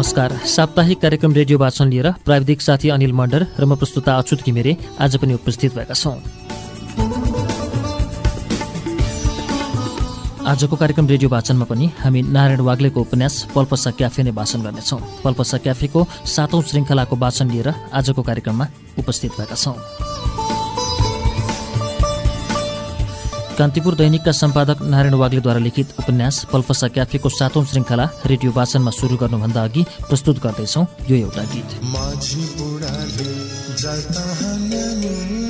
नमस्कार। साप्ताहिक कार्यक्रम रेडियो वाचन लिएर प्राविधिक साथी अनिल मण्डर र म प्रस्तुता अछुत घिमिरे आज पनि उपस्थित भएका छौँ। आजको कार्यक्रम रेडियो वाचनमा पनि हामी नारायण वाग्लेको उपन्यास पल्पसा क्याफे नै वाचन गर्नेछौँ। पल्पसा क्याफेको सातौं श्रृङ्खलाको वाचन लिएर आजको कार्यक्रममा उपस्थित भएका छौँ। कान्तिपुर दैनिकका सम्पादक नारायण वाग्लेद्वारा लिखित उपन्यास पल्पसा क्याफेको सातौं श्रृङ्खला रेडियो वाचनमा सुरु गर्नुभन्दा अघि प्रस्तुत गर्दैछौ यो एउटा गीत। माझी बुढाले जल्ता हान्यानी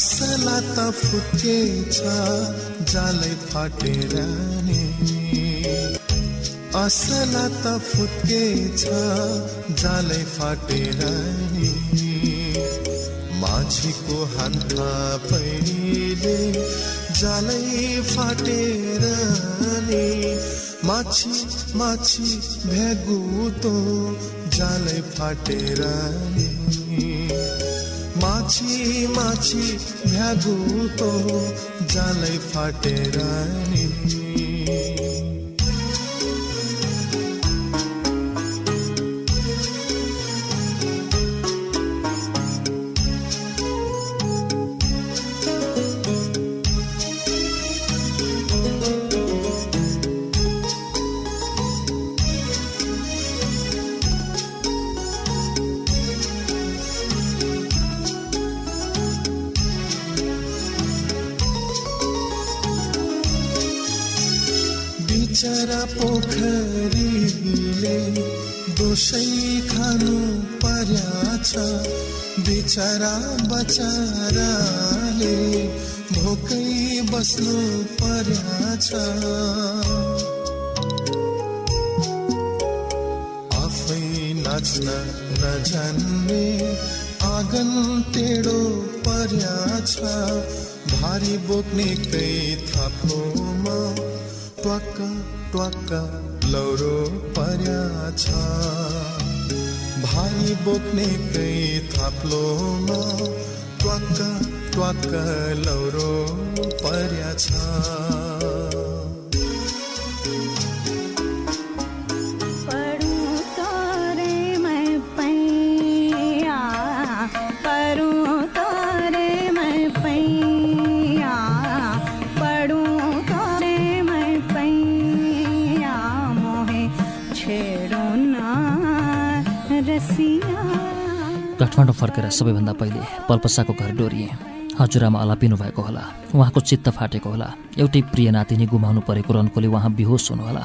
असला त फुटेछ जालै फाटेर नि। असला त फुटेछ जालै फाटेर नि। माझीको हान्था पहिले जालै फाटेर नि। माछी माछी भ्यागुतो जालै फाटेर नि। माछी माछी भ्यागुतो जालै फाटेर नि। बिचरा बचाराले भोकै बस्नु पर्या छ आफै नाच्न नजान्ने आँगन टेढो पर्या छ भारी बोक्ने कै थाप्लोमा ट्वाक्क ट्वाक्क लौरो पर्या छ भारी बोक्ने कै थाप्लोमा ट्वाक्क ट्वाक्क लौरो पर्या छ। काठमाडौँ फर्केर सबैभन्दा पहिले पल्पसाको घर डोरिए। हजुरआमा अलापिनु भएको होला। उहाँको चित्त फाटेको होला। एउटै प्रिय नातिनी गुमाउनु परेको रन्कोले उहाँ बिहोस हुनुहोला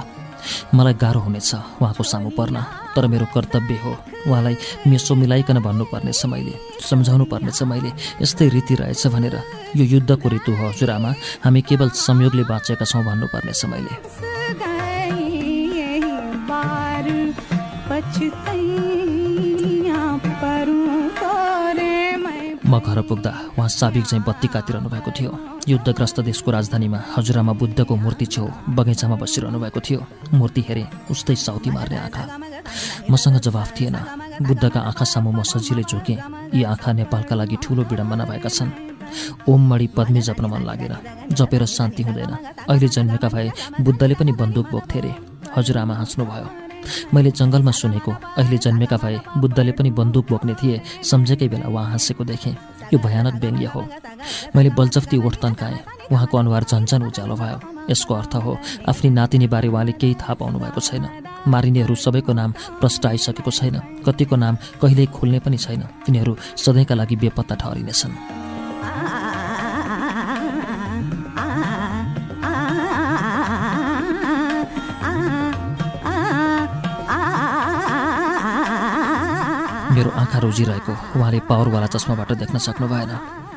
मलाई गाह्रो हुनेछ उहाँको सामु पर्न तर मेरो कर्तव्य हो उहाँलाई मेसो मिलाइकन भन्नुपर्नेछ मैले सम्झाउनु पर्नेछ मैले यस्तै रीति रहेछ भनेर। यो युद्धको ऋतु हो हजुरआमा हामी केवल संयोगले बाँचेका छौँ भन्नुपर्नेछ मैले। म घर पुग्दा उहाँ साबिक चाहिँ बत्ती काटिरहनु भएको थियो। युद्धग्रस्त देशको राजधानीमा हजुरआमा बुद्धको मूर्ति छेउ बगैँचामा बसिरहनु भएको थियो। मूर्ति हेरे उस्तै साउती मार्ने आँखा। मसँग जवाफ थिएन। बुद्धका आँखा सामु म सजिलै झुकेँ। यी आँखा नेपालका लागि ठुलो विडम्बना भएका छन्। ओम मणि पद्मी जप्न मन लागेर जपेर शान्ति हुँदैन। अहिले जन्मेका भए बुद्धले पनि बन्दुक बोक्थे अरे हजुरआमा हाँस्नुभयो। मैले जङ्गलमा सुनेको। अहिले जन्मेका भए बुद्धले पनि बन्दुक बोक्ने थिए सम्झेकै बेला उहाँ हाँसेको देखेँ। यो भयानक व्यङ्ग्य हो। मैले बलजफ्ती ओठ तन्काएँ। उहाँको अनुहार झन्झन उज्यालो भयो। यसको अर्थ हो आफ्नी नातिनीबारे उहाँले केही थाहा पाउनु भएको छैन। मारिनेहरू सबैको नाम प्रष्ट आइसकेको छैन। कतिको नाम कहिल्यै खुल्ने पनि छैन। तिनीहरू सधैँका लागि बेपत्ता ठहरिनेछन्। मेरो आँखा रोजिरहेको। उहाँले पावरवाला चस्माबाट देख्न सक्नु भएन।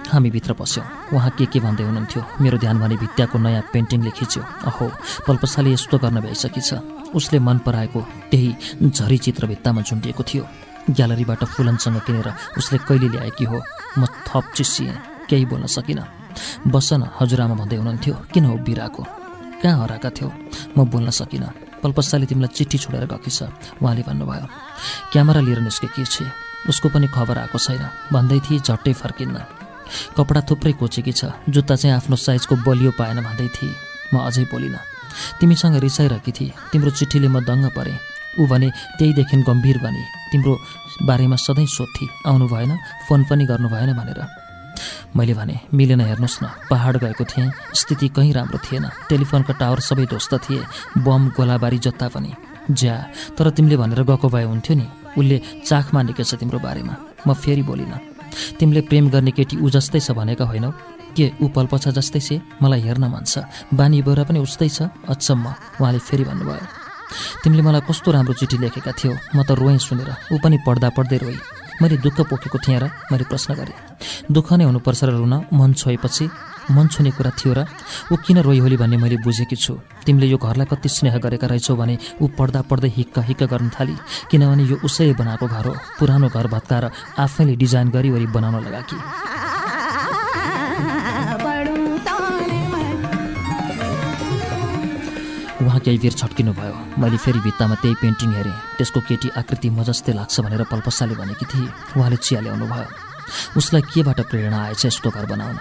हामी भित्र पस्यौँ। उहाँ के के भन्दै हुनुहुन्थ्यो? मेरो ध्यान भने भित्ताको नयाँ पेन्टिङले खिच्यो। अहो पल्पसाले यस्तो गर्न भइसकेछ उसले मन पराएको त्यही झरी चित्र भित्तामा झुन्डिएको थियो। ग्यालरीबाट फुलनसँग किनेर उसले कहिले ल्याएकी हो? म थप चिसिएँ केही बोल्न सकिनँ। बस न हजुरआमा भन्दै हुनुहुन्थ्यो। किन उभिरहेको? कहाँ हराएका थियौ? म बोल्न सकिनँ। पल्पस्साले तिमीलाई चिठी छोडेर गएकी छ। उहाँले भन्नुभयो क्यामेरा लिएर निस्केकी छे। उसको पनि खबर आएको छैन। भन्दै थिए झट्टै फर्किन्न। कपडा थुप्रै कोचेकी छ। जुत्ता चाहिँ आफ्नो साइजको बलियो पाएन भन्दै थिए। म अझै बोलिनँ तिमीसँग रिसाइरहेकी थिए। तिम्रो चिठीले म दङ्ग परेँ। ऊ भने त्यहीदेखि गम्भीर बने। तिम्रो बारेमा सधैँ सोध्थे। आउनु भएन। फोन पनि गर्नु भएन भनेर। मैले भने मिलेन हेर्नुहोस् न पहाड गएको थिएँ स्थिति कहीँ राम्रो थिएन टेलिफोनका टावर सबै ध्वस्त थिए बम गोलाबारी जता पनि। ज्या तर तिमीले भनेर गएको भए हुन्थ्यो नि उसले चाख मानेको छ तिम्रो बारेमा म फेरि बोलिनँ। तिमीले प्रेम गर्ने केटी ऊ जस्तै छ भनेका होइनौ। के ऊ पल्पछ जस्तै छ? मलाई हेर्न मन छ। बानी बेहोरा पनि उस्तै छ? अचम्म उहाँले फेरि भन्नुभयो। तिमीले मलाई कस्तो राम्रो चिठी लेखेका थियौ म त रोएँ सुनेर ऊ पनि पढ्दा पढ्दै रोएँ मैले दुःख पोखेको थिएँ र मैले प्रश्न गरेँ। दुःख नै हुनुपर्छ र रुन मन छोएपछि मन छुने कुरा थियो र ऊ किन रोइ होली भन्ने मैले बुझेकी छु। तिमीले यो घरलाई कति स्नेह गरेका रहेछौ भने ऊ पढ्दा पढ्दै हिक्क हिक्क गर्न थाली किनभने यो उसैले बनाएको घर हो। पुरानो घर भत्काएर आफैले डिजाइन गरी वरि बनाउन लगाकी। उहाँ केही बेर छट्किनु भयो। मैले फेरि भित्तामा त्यही पेन्टिङ हेरेँ। त्यसको केटी आकृति म जस्तै लाग्छ भनेर पल्पसाले भनेकी थिए। उहाँले चिया ल्याउनु भयो। उसलाई केबाट प्रेरणा आएछ यस्तो घर बनाउन?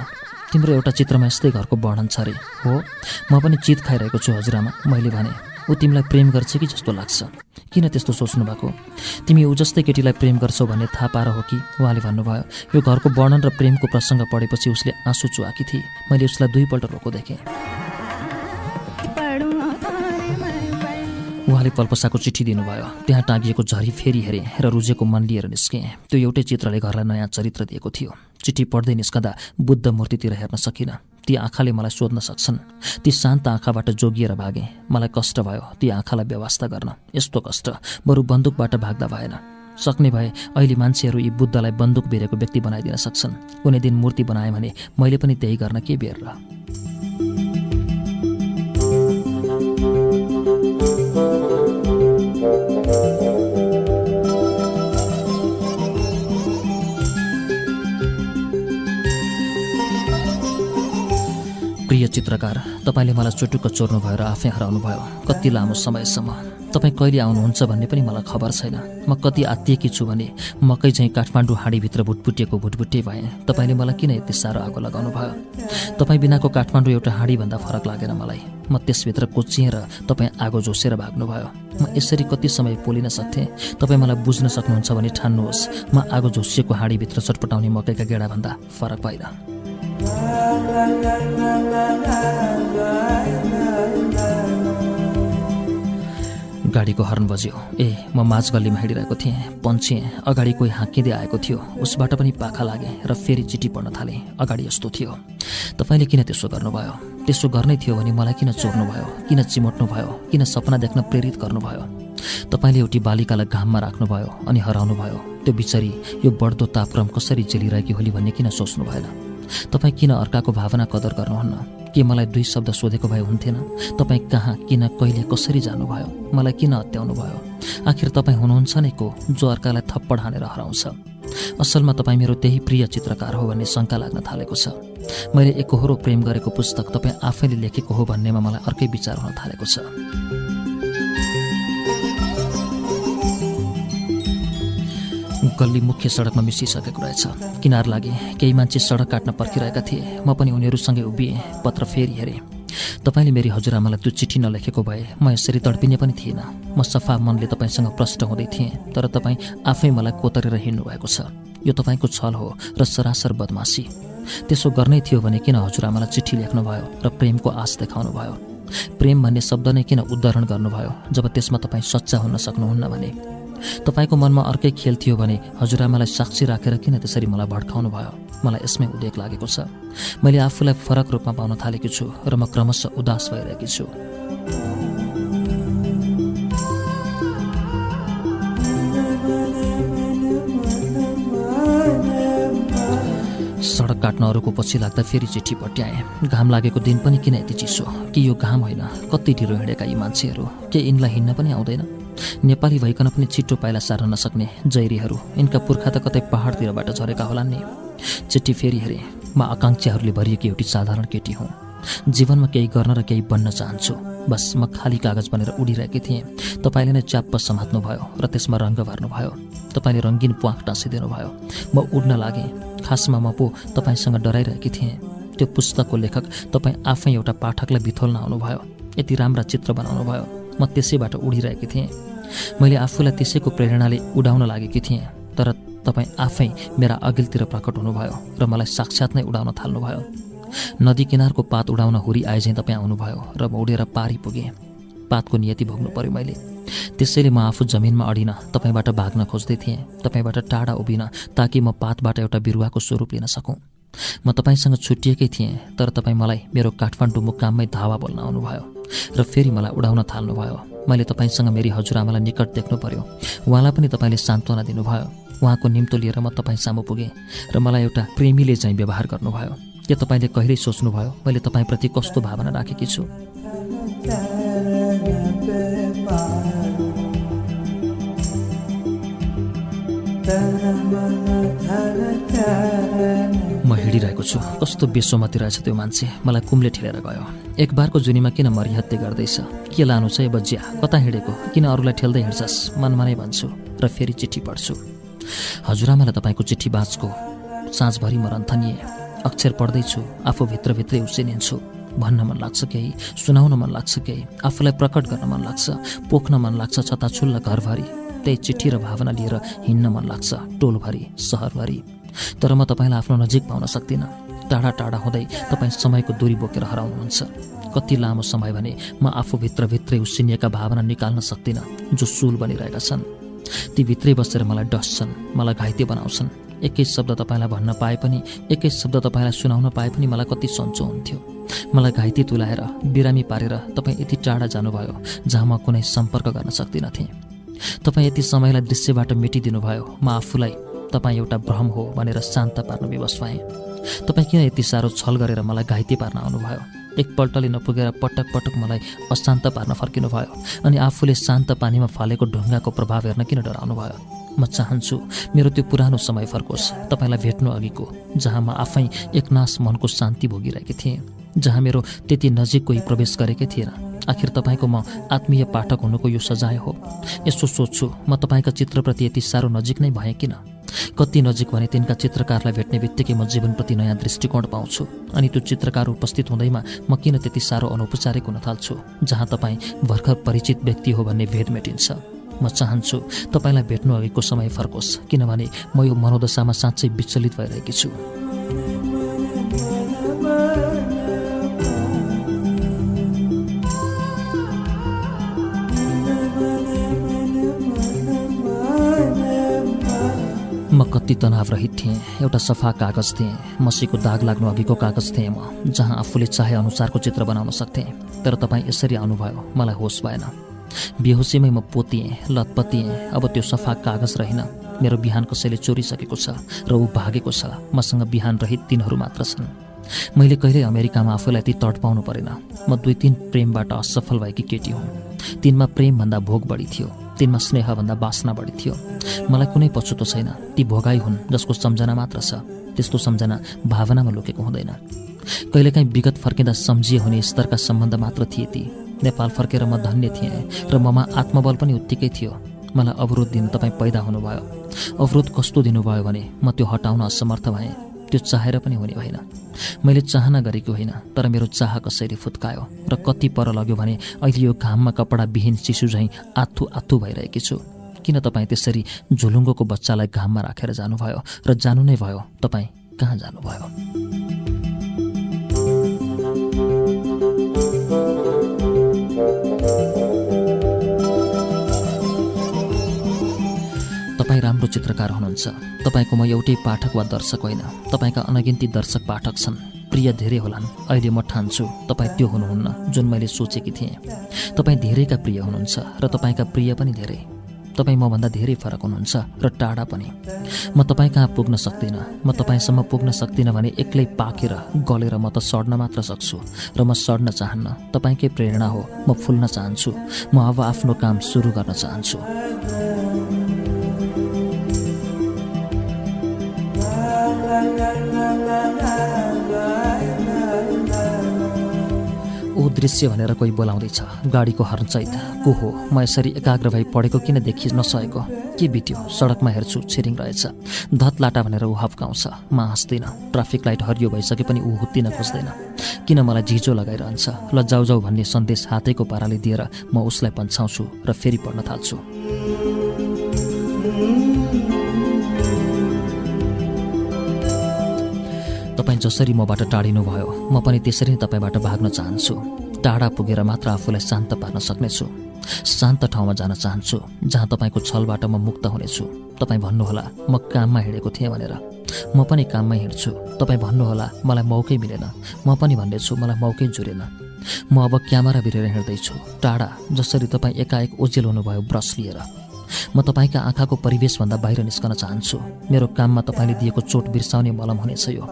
तिम्रो एउटा चित्रमा यस्तै घरको वर्णन छ अरे हो? म पनि चित खाइरहेको छु हजुरआमा मैले भने। ऊ तिमीलाई प्रेम गर्छ कि जस्तो लाग्छ? किन त्यस्तो सोच्नु भएको? तिमी ऊ जस्तै केटीलाई प्रेम गर्छौ भन्ने थाहा पाएर हो कि? उहाँले भन्नुभयो यो घरको वर्णन र प्रेमको प्रसङ्ग पढेपछि उसले आँसु चुहाकी थिए। मैले उसलाई दुईपल्ट रोको देखेँ। उहाँले पल्पसाको चिठी दिनुभयो। त्यहाँ टाँगिएको झरी फेरि हेरेँ र रुजेको मन लिएर निस्केँ। त्यो एउटै चित्रले घरलाई नयाँ चरित्र दिएको थियो। चिठी पढ्दै निस्कँदा बुद्ध मूर्तितिर हेर्न सकिनँ। ती आँखाले मलाई सोध्न सक्छन्। ती शान्त आँखाबाट जोगिएर भागेँ। मलाई कष्ट भयो ती आँखालाई व्यवस्था गर्न। यस्तो कष्ट बरु बन्दुकबाट भाग्दा भएन। सक्ने भए अहिले मान्छेहरू यी बुद्धलाई बन्दुक बेरेको व्यक्ति बनाइदिन सक्छन्। कुनै दिन मूर्ति बनाएँ भने मैले पनि त्यही गर्न के बेर चित्रकार तपाईँले मलाई चुटुक्क चोर्नुभयो र आफै हराउनुभयो कति लामो समयसम्म तपाईँ कहिले आउनुहुन्छ भन्ने पनि मलाई खबर छैन। म कति आत्तिएकी छु भने मकै चाहिँ काठमाडौँ हाँडीभित्र भुटभुटिएको भुटभुटे भएँ। तपाईँले मलाई किन यति साह्रो आगो लगाउनु भयो? तपाईँ बिनाको काठमाडौँ एउटा हाँडीभन्दा फरक लागेन मलाई। म त्यसभित्र कोचिएँ र तपाईँ आगो झोसेर भाग्नुभयो म यसरी कति समय पोलिन सक्थेँ? तपाईँ मलाई बुझ्न सक्नुहुन्छ भने ठान्नुहोस्। म आगो झोसिएको हाँडीभित्र चटपटाउने मकैका गेडाभन्दा फरक भएर गाडीको हर्न बज्यो। ए म माझ गल्लीमा हिँडिरहेको थिएँ। पन्छेँ अगाडि कोही हाँकिँदै आएको थियो। उसबाट पनि पाखा लागेँ र फेरि चिठी पढ्न थालेँ। अगाडि यस्तो थियो। तपाईँले किन त्यसो गर्नुभयो? त्यसो गर्नै थियो भने मलाई किन चोर्नुभयो? किन चिमोट्नुभयो? किन सपना देख्न प्रेरित गर्नुभयो? तपाईँले एउटी बालिकालाई घाममा राख्नुभयो अनि हराउनुभयो। त्यो बिचरी यो बढ्दो तापक्रम कसरी झेलिरहेकी होली भन्ने किन सोच्नु भएन तपाईँ किन अर्काको भावना कदर गर्नुहुन्न? के मलाई दुई शब्द सोधेको भए हुन्थेन? तपाईँ कहाँ किन कहिले कसरी जानुभयो? मलाई किन हत्याउनु भयो? आखिर तपाईँ हुनुहुन्छ नै को जो अर्कालाई थप्पड हानेर हराउँछ? असलमा तपाईँ मेरो त्यही प्रिय चित्रकार हो भन्ने शङ्का लाग्न थालेको छ। मैले एकहोरो प्रेम गरेको पुस्तक तपाईँ आफैले लेखेको हो भन्नेमा मलाई अर्कै विचार हुन थालेको छ। गल्ली मुख्य सडकमा मिसिसकेको रहेछ। किनार लागे केही मान्छे सडक काट्न पर्खिरहेका थिए। म पनि उनीहरूसँगै उभिएँ पत्र फेरि हेरेँ। तपाईँले मेरी हजुरआमालाई त्यो चिठी नलेखेको भए म यसरी तडपिने पनि थिएन म सफा मनले तपाईँसँग प्रष्ट हुँदै थिएँ तर तपाईँ आफै मलाई कोतरेर हिँड्नु भएको छ। यो तपाईँको छल हो र सरासर बदमासी। त्यसो गर्नै थियो भने किन हजुरआमालाई चिठी लेख्नुभयो र प्रेमको आश देखाउनु भयो? प्रेम भन्ने शब्द नै किन उद्धरण गर्नुभयो जब त्यसमा तपाईँ सच्चा हुन सक्नुहुन्न भने? तपाईँको मनमा अर्कै खेल थियो भने हजुरआमालाई साक्षी राखेर किन त्यसरी मलाई भड्काउनु भयो? मलाई यसमै उदेक लागेको छ। मैले आफूलाई फरक रूपमा पाउन थालेकी छु र म क्रमशः उदास भइरहेकी छु। सडक काट्न अरूको पछि लाग्दा फेरि चिठी पट्याएँ। घाम लागेको दिन पनि किन यति चिसो? कि यो घाम होइन? कति ढिलो हिँडेका यी मान्छेहरू? के यिनलाई हिँड्न पनि आउँदैन? नेपाली भइकन पनि छिट्टो पाइला सार्न नसक्ने जैरीहरू यिनका पुर्खा त कतै पहाडतिरबाट झरेका होलान् नि। चिठी फेरि हेरेँ म आकाङ्क्षाहरूले भरिएकी एउटी साधारण केटी हुँ। जीवनमा केही गर्न र केही बन्न चाहन्छु। बस म खाली कागज बनेर उडिरहेकी थिएँ। तपाईँले नै च्याप्प समात्नुभयो र त्यसमा रङ्ग भर्नुभयो तपाईँले रङ्गीन प्वाख टाँसिदिनु भयो। म उड्न लागेँ। खासमा म पो तपाईँसँग डराइरहेकी थिएँ। त्यो पुस्तकको लेखक तपाईँ आफै एउटा पाठकलाई बिथोल्न आउनुभयो। यति राम्रा चित्र बनाउनु भयो म त्यसैबाट उडिरहेकी थिएँ। मैले आफूलाई त्यसैको प्रेरणाले उडाउन लागेकी थिएँ तर तपाईँ आफै मेरा अघिल्तिर प्रकट हुनुभयो र मलाई साक्षात् नै उडाउन थाल्नुभयो। नदी किनारको पात उडाउन हुरी आए चाहिँ तपाईँ आउनुभयो र म उडेर पारी पुगेँ। पातको नियति भोग्नु पर्यो मैले। त्यसैले म आफू जमिनमा अडिन तपाईँबाट भाग्न खोज्दै थिएँ। तपाईँबाट टाढा उभिन ताकि म पातबाट एउटा बिरुवाको स्वरूप लिन सकौँ। म तपाईँसँग छुट्टिएकै थिएँ तर तपाईँ मलाई मेरो काठमाडौँ मुकाममै धावा बोल्न आउनुभयो र फेरि मलाई उडाउन थाल्नुभयो। मैले तपाईँसँग मेरी हजुरआमालाई निकट देख्नु पर्यो। उहाँलाई पनि तपाईँले सान्त्वना दिनुभयो। उहाँको निम्तो लिएर म तपाईँ सामु पुगेँ र मलाई एउटा प्रेमीले चाहिँ व्यवहार गर्नुभयो। के तपाईँले कहिल्यै सोच्नुभयो मैले तपाईँप्रति कस्तो भावना राखेकी छु? म हिँडिरहेको छु। कस्तो बेसोमती रहेछ त्यो मान्छे। मलाई कुमले ठेलेर गयो। एक बारको जुनीमा किन मरिहत्ते गर्दैछ? के लानु छ बजिया? कता हिँडेको? किन अरूलाई ठेल्दै हिँड्छस्? मनमा नै भन्छु र फेरि चिठी पढ्छु। हजुरआमालाई तपाईँको चिठी बाँचको। साँझभरि म रन्थनिए। अक्षर पढ्दैछु। आफू भित्रभित्रै उसिनिन्छु। भन्न मन लाग्छ केही। सुनाउन मन लाग्छ केही। आफूलाई प्रकट गर्न मन लाग्छ। पोख्न मन लाग्छ छताछुल्ल घरभरि। त्यही चिठी र भावना लिएर हिँड्न मन लाग्छ। टोलभरि सहरभरि। तर म तपाईँलाई आफ्नो नजिक पाउन सक्दिनँ। टाढा टाढा हुँदै तपाईँ समयको दूरी बोकेर हराउनुहुन्छ। कति लामो समय भने म आफू भित्रभित्रै उसिनिएका भावना निकाल्न सक्दिनँ जो सुल बनिरहेका छन्। ती भित्रै बसेर मलाई डस्छन् मलाई घाइते बनाउँछन्। एकै शब्द तपाईँलाई भन्न पाए पनि एकै शब्द तपाईँलाई सुनाउन पाए पनि मलाई कति सन्चो हुन्थ्यो। मलाई घाइते तुलाएर बिरामी पारेर तपाईँ यति टाढा जानुभयो जहाँ म कुनै सम्पर्क गर्न सक्दिनथेँ। तपाईँ यति समयलाई दृश्यबाट मेटिदिनु भयो म आफूलाई तपाईँ एउटा भ्रम हो भनेर शान्त पार्न विवश भएँ। तपाईँ किन यति साह्रो छल गरेर मलाई घाइते पार्न आउनुभयो? एकपल्टले नपुगेर पटक पटक मलाई अशान्त पार्न फर्किनु भयो अनि आफूले शान्त पानीमा फालेको ढुङ्गाको प्रभाव हेर्न किन डराउनु भयो म चाहन्छु मेरो त्यो पुरानो समय फर्कोस्। तपाईँलाई भेट्नु अघिको जहाँ म आफै एकनाश मनको शान्ति भोगिरहेकी थिएँ जहाँ मेरो त्यति नजिक कोही प्रवेश गरेकै थिएन। आखिर तपाईँको म आत्मीय पाठक हुनुको यो सजाय हो। यसो सोध्छु म तपाईँका चित्रप्रति यति साह्रो नजिक नै भएँ किन? कति नजिक भने तिनका चित्रकारलाई भेट्ने बित्तिकै म जीवनप्रति नयाँ दृष्टिकोण पाउँछु। अनि त्यो चित्रकार उपस्थित हुँदैमा म किन त्यति साह्रो अनौपचारिक हुन थाल्छु जहाँ तपाईँ भर्खर परिचित व्यक्ति हो भन्ने भेद मेटिन्छ। म चाहन्छु तपाईँलाई भेट्नु अघिको समय फर्कोस् किनभने म यो मनोदशामा साँच्चै विचलित भइरहेकी छु। कति तनाव रहित थिएँ। एउटा सफा कागज थिएँ। मसीको दाग लाग्नु अघिको कागज थिएँ म जहाँ आफूले चाहे अनुसारको चित्र बनाउन सक्थेँ। तर तपाईँ यसरी आउनुभयो मलाई होस भएन। बेहोसीमै म पोतिएँ लतपतिएँ। अब त्यो सफा कागज रहेन। मेरो बिहान कसैले चोरिसकेको छ र ऊ भागेको छ। मसँग बिहान रहित दिनहरू मात्र छन्। मैले कहिल्यै अमेरिकामा आफूलाई ती तड पाउनु परेन। म दुई तिन प्रेमबाट असफल भएकी केटी हुँ। तिनमा प्रेमभन्दा भोग बढी थियो। तिनमा स्नेहभन्दा बासना बढी थियो। मलाई कुनै पछुतो छैन। ती भोगाई हुन् जसको सम्झना मात्र छ। त्यस्तो सम्झना भावनामा लुकेको हुँदैन। कहिलेकाहीँ विगत फर्किँदा सम्झिए हुने स्तरका सम्बन्ध मात्र थिए ती। नेपाल फर्केर म धन्य थिएँ र ममा आत्मबल पनि उत्तिकै थियो। मलाई अवरोध दिन तपाईँ पैदा हुनुभयो। अवरोध कस्तो दिनुभयो भने म त्यो हटाउन असमर्थ भएँ। त्यो चाहेर पनि हुने होइन मैले चाहना गरेको होइन तर मेरो चाह कसैले फुत्कायो र कति पर लग्यो भने अहिले यो घाममा कपडा विहीन शिशु झैँ आथु आथु भइरहेकी छु। किन तपाईँ त्यसरी झुलुङ्गोको बच्चालाई घाममा राखेर जानुभयो र जानु नै भयो? तपाईँ कहाँ जानुभयो? चित्रकार हुनुहुन्छ। तपाईँको म एउटै पाठक वा दर्शक होइन। तपाईँका अनगिन्ती दर्शक पाठक छन्। प्रिय धेरै होलान्। अहिले म ठान्छु। तपाईँ त्यो हुनुहुन्न जुन मैले सोचेकी थिएँ। तपाईँ धेरैका प्रिय हुनुहुन्छ र तपाईँका प्रिय पनि धेरै। तपाईँ मभन्दा धेरै फरक हुनुहुन्छ र टाढा पनि। म तपाईँ कहाँ पुग्न सक्दिनँ? म तपाईँसम्म पुग्न सक्दिनँ भने एक्लै पाकेर गलेर म त सड्न मात्र सक्छु र म सड्न चाहन्न तपाईँकै प्रेरणा हो। म फुल्न चाहन्छु। म अब आफ्नो काम सुरु गर्न चाहन्छु। दृश्य भनेर कोही बोलाउँदैछ। गाडीको हर्नसहित को हो? म यसरी एकाग्र भई पढेको किन देखि नसकेको? के बित्यो? सडकमा हेर्छु छिरिङ रहेछ। धत लाटा भनेर ऊ हप्काउँछ। म हाँस्दिनँ। ट्राफिक लाइट हरियो भइसके पनि ऊ हुत्तिन खोज्दैन। किन मलाई झिझो लगाइरहन्छ? ल जाउ जाउ भन्ने सन्देश हातैको पाराले दिएर म उसलाई पन्छाउँछु र फेरि पढ्न थाल्छु। तपाईँ जसरी मबाट टाढिनुभयो म पनि त्यसरी नै तपाईँबाट भाग्न चाहन्छु। टाढा पुगेर मात्र आफूलाई शान्त पार्न सक्नेछु। शान्त ठाउँमा जान चाहन्छु जहाँ तपाईँको छलबाट म मुक्त हुनेछु। तपाईँ भन्नुहोला म काममा हिँडेको थिएँ भनेर। म पनि काममै हिँड्छु। तपाईँ भन्नुहोला मलाई मौकै मिलेन। म पनि भन्नेछु मलाई मौकै जुरेन। म अब क्यामेरा भिरेर हिँड्दैछु। टाढा जसरी तपाईँ एकाएक ओजेल हुनुभयो ब्रस लिएर। म तपाईँका आँखाको परिवेशभन्दा बाहिर निस्कन चाहन्छु। मेरो काममा तपाईँले दिएको चोट बिर्साउने मलम हुनेछ यो।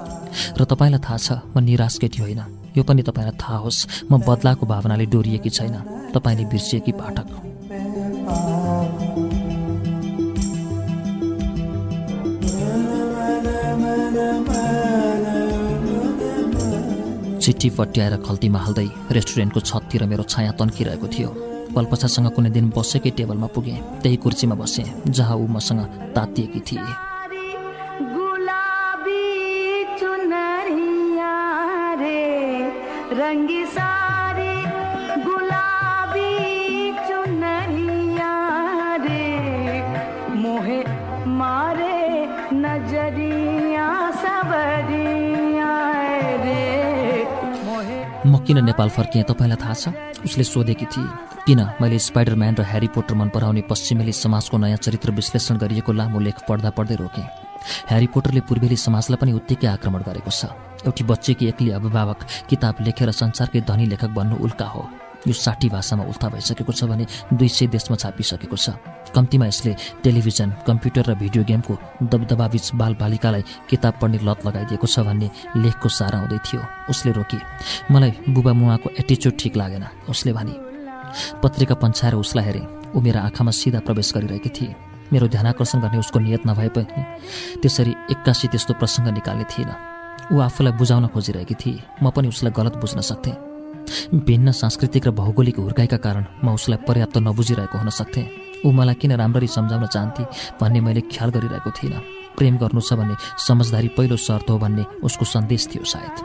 र तपाईँलाई थाहा छ म निराश केटी होइन। यो पनि तपाईँलाई थाहा होस् म बदलाको भावनाले डोरिएकी छैन। तपाईँले बिर्सिएकी पाठक। चिठी पट्याएर खल्तीमा हाल्दै रेस्टुरेन्टको छततिर मेरो छाया तन्किरहेको थियो। पल्पछासँग कुनै दिन बसेकै टेबलमा पुगेँ। त्यही कुर्सीमा बसेँ जहाँ ऊ मसँग तातिएकी थिए। रङ्गी म किन नेपाल फर्किएँ तपाईँलाई थाहा छ? उसले सोधेकी थिए। किन? मैले स्पाइडरम्यान र ह्यारी पोटर मन पराउने पश्चिमेली समाजको नयाँ चरित्र विश्लेषण गरिएको लामो लेख पढ्दा पढ्दै रोकेँ। ह्यारी पोटरले पूर्वेली समाजलाई पनि उत्तिकै आक्रमण गरेको छ। एउटी बच्चेकी एक्लै अभिभावक किताब लेखेर संसारकै धनी लेखक बन्नु उल्का हो। यो साठी भाषामा उल्था भइसकेको छ भने दुई सय देशमा छापिसकेको छ। कम्तीमा यसले टेलिभिजन कम्प्युटर र भिडियो गेमको दबदबाबीच बालबालिकालाई किताब पढ्ने लत लगाइदिएको छ भन्ने लेखको सारा हुँदै थियो। उसले रोकी मलाई बुबा मुवाको एटिच्युड ठिक लागेन। उसले भने पत्रिका पन्छाएर उसलाई हेरेँ। ऊ मेरो आँखामा सिधा प्रवेश गरिरहेकी थिए। मेरो ध्यान आकर्षण गर्ने उसको नियत नभए पनि त्यसरी एक्कासी त्यस्तो प्रसङ्ग निकाल्ने थिएन। ऊ आफूलाई बुझाउन खोजिरहेकी थिए। म पनि उसलाई गलत बुझ्न सक्थेँ। भिन्न सांस्कृतिक र भौगोलिक हुर्काइका कारण म उसलाई पर्याप्त नबुझिरहेको हुन सक्थेँ। ऊ मलाई किन राम्ररी सम्झाउन चाहन्थे भन्ने मैले ख्याल गरिरहेको थिइनँ। प्रेम गर्नु छ भन्ने समझदारी पहिलो शर्त हो भन्ने उसको सन्देश थियो सायद।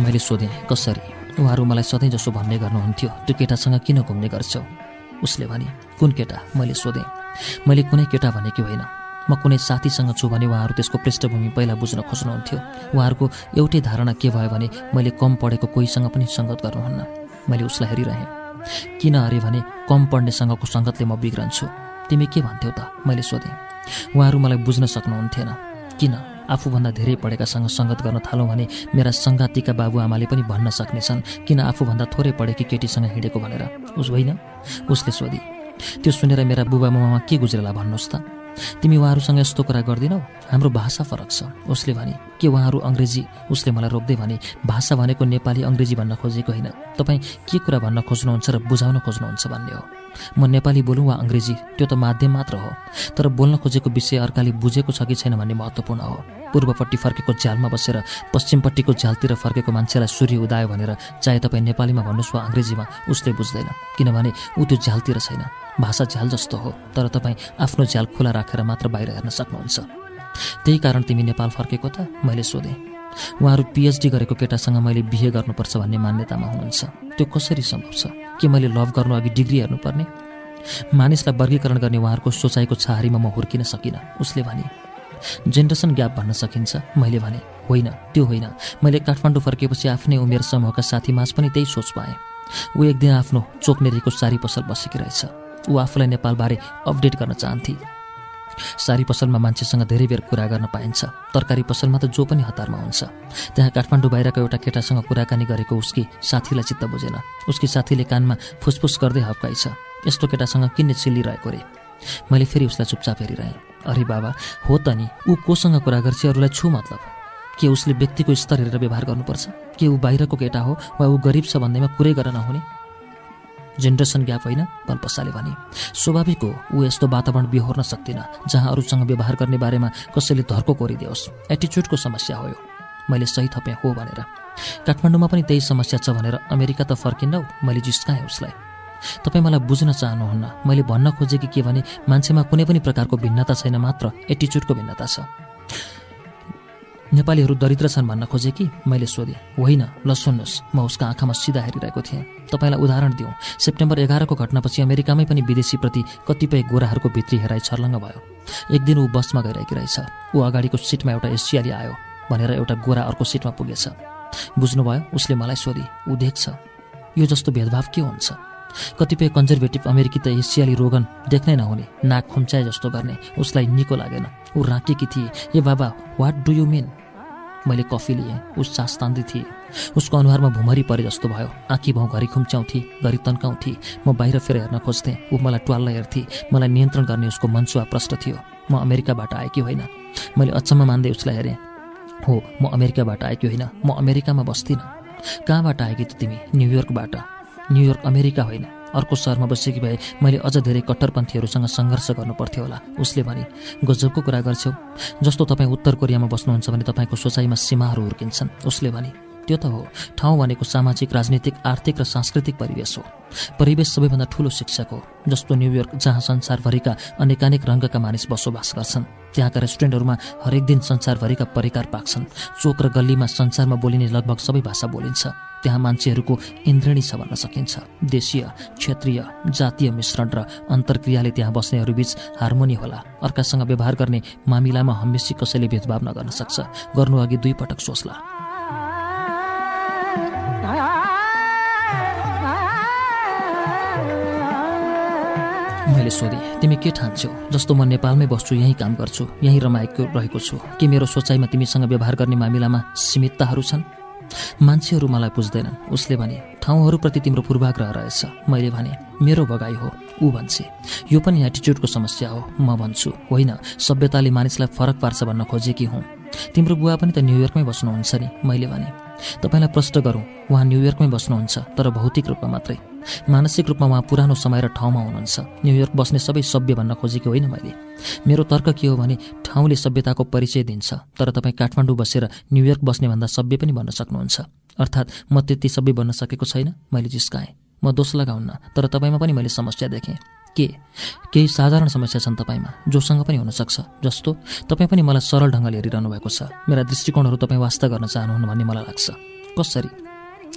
मैले सोधेँ कसरी? उहाँहरू मलाई सधैँ जसो भन्ने गर्नुहुन्थ्यो त्यो केटासँग किन घुम्ने गर्छौ? उसले भने कुन केटा? मैले सोधेँ मैले कुनै केटा भनेकी होइन। म कुनै साथीसँग छु भने उहाँहरू त्यसको पृष्ठभूमि पहिला बुझ्न खोज्नुहुन्थ्यो। उहाँहरूको एउटै धारणा के भयो भने मैले कम पढेको कोहीसँग पनि सङ्गत गर्नुहुन्न। मैले उसलाई हेरिरहेँ। किन अरे भने कम पढ्नेसँगको सङ्गतले म बिग्रन्छु। तिमी के भन्थ्यौ त? मैले सोधेँ। उहाँहरू मलाई बुझ्न सक्नुहुन्थेन। किन? आफूभन्दा धेरै पढेकासँग सङ्गत गर्न थालौँ भने मेरा सङ्गातीका बाबुआमाले पनि भन्न सक्नेछन्। किन आफूभन्दा थोरै पढेकी केटीसँग हिँडेको भनेर? उस होइन? उसले सोधी। त्यो सुनेर मेरा बुबा मामा के गुज्रेला भन्नुहोस् त? तिमी उहाँहरूसँग यस्तो कुरा गर्दिनौ? हाम्रो भाषा फरक छ। उसले भने के उहाँहरू अङ्ग्रेजी? उसले मलाई रोक्दै भने भाषा भनेको नेपाली अङ्ग्रेजी भन्न खोजेको होइन। तपाईँ के कुरा भन्न खोज्नुहुन्छ र बुझाउन खोज्नुहुन्छ भन्ने हो। म नेपाली बोलौँ वा अङ्ग्रेजी? त्यो त माध्यम मात्र हो। तर बोल्न खोजेको विषय अर्काले बुझेको छ कि छैन भन्ने महत्त्वपूर्ण हो। पूर्वपट्टि फर्केको झ्यालमा बसेर पश्चिमपट्टिको झ्यालतिर फर्केको मान्छेलाई सूर्य उदायो भनेर चाहे तपाईँ नेपालीमा भन्नुहोस् वा अङ्ग्रेजीमा उसले बुझ्दैन। किनभने ऊ त्यो झ्यालतिर छैन। भाषा झ्याल जस्तो हो तर तपाईँ आफ्नो झ्याल खुला राखेर मात्र बाहिर हेर्न सक्नुहुन्छ। त्यही कारण तिमी नेपाल फर्केको त मैले सोधेँ। उहाँहरू पिएचडी गरेको केटासँग मैले बिहे गर्नुपर्छ भन्ने मान्यतामा हुनुहुन्छ। त्यो कसरी सम्भव छ? के मैले लभ गर्नु अघि डिग्री हेर्नुपर्ने? मानिसलाई वर्गीकरण गर्ने उहाँहरूको सोचाइको छहारीमा म हुर्किन सकिनँ उसले भने। जेनरेसन ग्याप भन्न सकिन्छ। मैले भने होइन त्यो होइन। मैले काठमाडौँ फर्केपछि आफ्नै उमेर समूहका साथीमाझ पनि त्यही सोच पाएँ। ऊ एक दिन आफ्नो चोकनेरीको सारी पसल बसेकी रहेछ। ऊ आफूलाई नेपालबारे अपडेट गर्न चाहन्थे। सारी पसलमा मान्छेसँग धेरै बेर कुरा गर्न पाइन्छ। तरकारी पसलमा त जो पनि हतारमा हुन्छ। त्यहाँ काठमाडौँ बाहिरको एउटा केटासँग कुराकानी गरेको उसकी साथीलाई चित्त बुझेन। उसकी साथीले कानमा फुसफुस गर्दै हप्काइछ। यस्तो केटासँग किन चिल्लिरहेको रे? मैले फेरि उसलाई चुपचाप हेरिरहेँ। अरे बाबा हो त नि ऊ कोसँग कुरा गर्छ अरूलाई छु मतलब? के उसले व्यक्तिको स्तर हेरेर व्यवहार गर्नुपर्छ? के ऊ बाहिरको केटा हो वा ऊ गरिब छ भन्दैमा कुरै गर्न नहुने? जेनेरेसन ग्याप होइन पल्पसाले भने। स्वाभाविक हो ऊ यस्तो वातावरण बिहोर्न सक्दिनँ जहाँ अरूसँग व्यवहार गर्ने बारेमा कसैले धर्को कोरिदियोस्। एटिच्युडको समस्या हो मैले सही थपेँ हो भनेर। काठमाडौँमा पनि त्यही समस्या छ भनेर अमेरिका त फर्किन्नौ मैले जिस्काएँ उसलाई। तपाईँ मलाई बुझ्न चाहनुहुन्न। मैले भन्न खोजेँ कि के भने मान्छेमा कुनै पनि प्रकारको भिन्नता छैन मात्र एटिच्युडको भिन्नता छ। नेपालीहरू दरिद्र छन् भन्न खोजेँ कि मैले सोधेँ। होइन ल सुन्नुहोस् म उसको आँखामा सिधा हेरिरहेको थिएँ। तपाईँलाई उदाहरण दिउँ। सेप्टेम्बर एघारको घटनापछि अमेरिकामै पनि विदेशीप्रति कतिपय गोराहरूको भित्री हेराइ छर्लङ्ग भयो। एक दिन ऊ बसमा गइरहेकी रहेछ। ऊ अगाडिको सिटमा एउटा एसियाली आयो भनेर एउटा गोरा अर्को सिटमा पुगेछ। बुझ्नुभयो उसले मलाई सोधी ऊ देख्छ। यो जस्तो भेदभाव के हुन्छ? कतिपय कन्जर्भेटिभ अमेरिकी त एसियाली रोगन देख्नै नहुने नाक खुम्चाए जस्तो गर्ने उसलाई निको लागेन। ऊ राँकेकी थिए। ए बाबा वाट डु यु मिन मैले कफी लिएँ। उस सास तान्दै थिएँ। उसको अनुहारमा भुमरी परे जस्तो भयो। आँखी भाउ घरि खुम्च्याउँथे घरि तन्काउँथे। म बाहिर फेर हेर्न खोज्थेँ। ऊ मलाई ट्वाल्न हेर्थेँ। मलाई नियन्त्रण गर्ने उसको मनसुवा प्रष्ट थियो। म अमेरिकाबाट आएकी होइन। मैले अचम्म मान्दै उसलाई हेरेँ। हो म अमेरिकाबाट आएकी होइन। म अमेरिकामा बस्दिनँ। कहाँबाट आएकी त तिमी? न्युयोर्कबाट। न्युयोर्क अमेरिका होइन। अर्को सहरमा बसेकी भए मैले अझ धेरै कट्टरपन्थीहरूसँग सङ्घर्ष गर्नुपर्थ्यो होला उसले भने गजबको कुरा गर्छौ। जस्तो तपाईँ उत्तर कोरियामा बस्नुहुन्छ भने तपाईँको सोचाइमा सीमाहरू हुर्किन्छन्। उसले भने त्यो त हो। ठाउँ भनेको सामाजिक राजनीतिक आर्थिक र सांस्कृतिक परिवेश हो। परिवेश सबैभन्दा ठुलो शिक्षक हो। जस्तो न्युयोर्क जहाँ संसारभरिका अनेकानेक रङ्गका मानिस बसोबास गर्छन् त्यहाँका रेस्टुरेन्टहरूमा हरेक दिन संसारभरिका परिकार पाक्छन्। चोक र गल्लीमा संसारमा बोलिने लगभग सबै भाषा बोलिन्छ। त्यहाँ मान्छेहरूको इन्द्रणी छ भन्न सकिन्छ। देशीय क्षेत्रीय जातीय मिश्रण र अन्तर्क्रियाले त्यहाँ बस्नेहरूबीच हार्मोनी होला। अर्कासँग व्यवहार गर्ने मामिलामा हमेसी कसैले भेदभाव नगर्न सक्छ। गर्नु अघि दुई पटक सोच्ला। मैले सोधेँ तिमी के ठान्छौ? जस्तो म नेपालमै बस्छु यहीँ काम गर्छु यहीँ रमाएको रहेको छु। के मेरो सोचाइमा तिमीसँग व्यवहार गर्ने मामिलामा सीमितताहरू छन्? मान्छेहरू मलाई बुझ्दैनन् उसले भने ठाउँहरूप्रति तिम्रो पूर्वाग्रह रहेछ। मैले भने मेरो भगाइ हो। ऊ भन्छे यो पनि एटिच्युडको समस्या हो। म भन्छु होइन सभ्यताले मानिसलाई फरक पार्छ भन्न खोजेकी हुँ। तिम्रो बुवा पनि त न्युयोर्कमै बस्नुहुन्छ नि। मैले भने तपाईँलाई प्रश्न गरौँ उहाँ न्युयोर्कमै बस्नुहुन्छ तर भौतिक रूपमा मात्रै। मानसिक रूपमा उहाँ पुरानो समय र ठाउँमा हुनुहुन्छ। न्युयोर्क बस्ने सबै सभ्य भन्न खोजेको होइन मैले। मेरो तर्क के हो भने ठाउँले सभ्यताको परिचय दिन्छ तर तपाईँ काठमाडौँ बसेर न्युयोर्क बस्नेभन्दा सभ्य पनि भन्न सक्नुहुन्छ। अर्थात् म त्यति सभ्य बन्न सकेको छैन मैले जिस्काएँ। म दोष लगाउन्न तर तपाईँमा पनि मैले समस्या देखेँ। के केही साधारण समस्या छन् तपाईँमा जोसँग पनि हुनसक्छ। जस्तो तपाईँ पनि मलाई सरल ढङ्गले हेरिरहनु भएको छ। मेरा दृष्टिकोणहरू तपाईँ वास्ता गर्न चाहनुहुन्न भन्ने मलाई लाग्छ। कसरी?